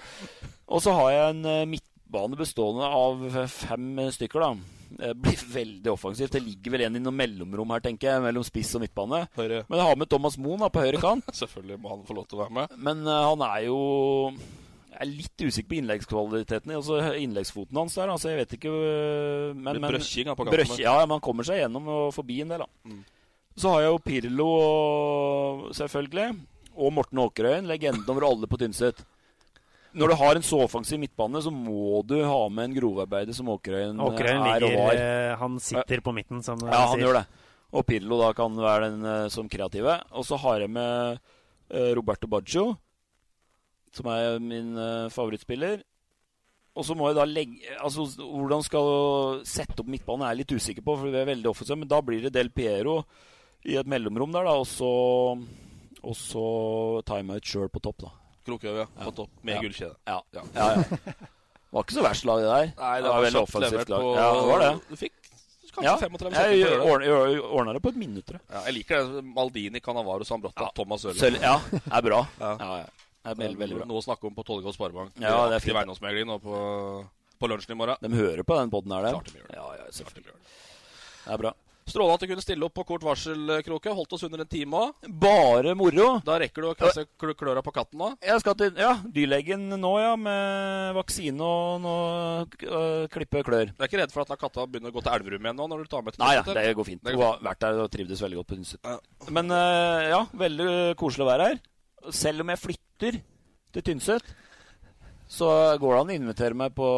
Og så har jeg en eh, midtbane bestående av fem stykker, da. Det blir veldig offensivt. Det ligger vel en i noe mellomrom her, tenker jeg, mellom spiss og midtbane. Høyre. Men jeg har med Thomas Moen da, på høyre kant. *laughs* Selvfølgelig må han få lov til å være med. Men uh, han er jo Jeg er litt usikker på innleggskvaliteten. Altså innleggsfoten hans der. Altså, jeg vet ikke øh, men, men- brøsjing på kanten brøsj- Ja, men han kommer seg gjennom og forbi en del, da. Mm. Så har jeg jo Pirlo, selvfølgelig. Og Morten Åkerøyen. Legenden over alle på Tynset. Når du har en så offensiv midtbane, så må du ha med en grovarbeider som Åkerøyen, eh, Åkerøyen er og ligger var. eh, Han sitter på midten, som Ja, han sier. gjør det. Og Pirlo da kan være den eh, som kreative. Og så har jeg med Roberto Baggio, som er min favorittspiller. Og så må jeg da legge Altså, Hvordan skal sette opp midtbanen, er jeg litt usikker på, for vi er veldig offensive. Men da blir det Del Piero i et mellomrom der, da. Og så, og så time out sjøl på topp, da. Krokøy, ja. På topp. Med gullkjede. Ja. Ja. ja. Det var ikke så verst lag, det der. Nei, det var var veldig offensivt lag. på Ja, det var det. Du fikk kanskje Ja, 35 sekunder jeg jeg, jeg, det. ordna- det på et minutt, jeg. Liker det. Maldini, Canavaro, Sambrotta, Thomas Sørli. Ja, er bra. Ja. Ja. Det er veldig, veldig bra. Noe å snakke om på Tollgård Sparebank. Ja, det er fint. eiendomsmegling nå på, på lunsjen i morgen. De hører på den poden her, dem. Klart de gjør det. Ja, ja, selvfølgelig. det. Det er bra. Strålende at du kunne stille opp på kort varsel, Kroke. Holdt oss under en time òg. Bare moro. Da rekker du å kaste kl- kløra på katten nå. Jeg skal til ja, dyrlegen nå, ja, med vaksine og nå øh, klippe klør. Du er ikke redd for at katta begynner å gå til Elverum igjen nå? når du tar med til Nei, ja, det går fint. Hun har vært der og trivdes veldig godt på Tynset. Ja. Men øh, ja, veldig koselig å være her. Selv om jeg flytter til Tynset, så går det an å invitere meg på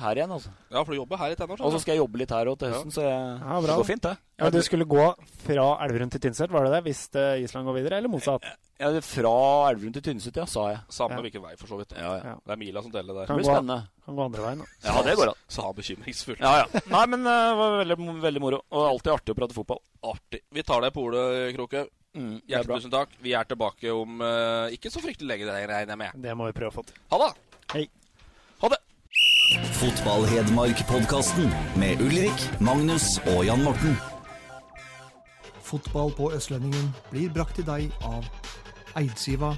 her igjen, altså. Ja, for du jobber her i tenår. Og så skal jeg jobbe litt her òg til høsten, så jeg, Ja, bra. det går fint, det. Ja, du skulle gå fra Elverum til Tynset, var det det? Hvis eh, Island går videre, eller motsatt? Ja, fra Elverum til Tynset, ja, sa jeg. Samme Ja. hvilken vei, for så vidt. Ja, ja. Ja. Det er mila som teller der. Det blir spennende. Kan gå andre veien. da. Ja, det går an. Sa han bekymringsfull. Ja, ja. Nei, men det det var veldig, veldig moro. Og alltid artig å prate fotball. Artig. Vi tar deg på ordet, Kroke. Mm, er Hjertelig tusen takk. Vi er tilbake om uh, ikke så fryktelig lenge, det regner jeg med. Det må vi prøve å få til. Ha det! Hei. Det! Fotball-Hedmark-podkasten med Ulrik, Magnus og Jan Morten. Fotball på Østlendingen blir brakt til deg av Eidsiva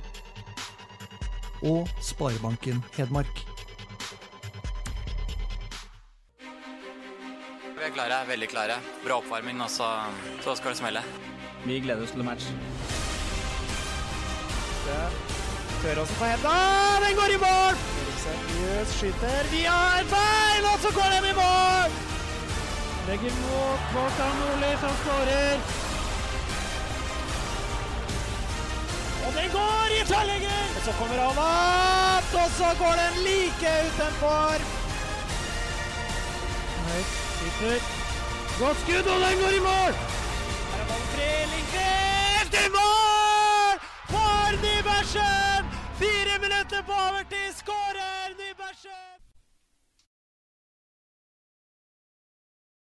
og Sparebanken Hedmark. Vi er klare, veldig klare. Bra oppvarming, og så, så skal det smelle. Vi gleder oss til match. Søråsen på henda, den går i mål! Seriøs skyter via et bein, og så går de i mål! Legger mot Kvartan Nordli, som skårer. Og den går i tverrlegger! Og så kommer han opp, og så går den like utenfor. Høyt, skyter. Godt skudd, og den går i mål! Her er ballen fri. Lindqvist i mål! Fire minutter på overtid! Skårer Nybergsjø!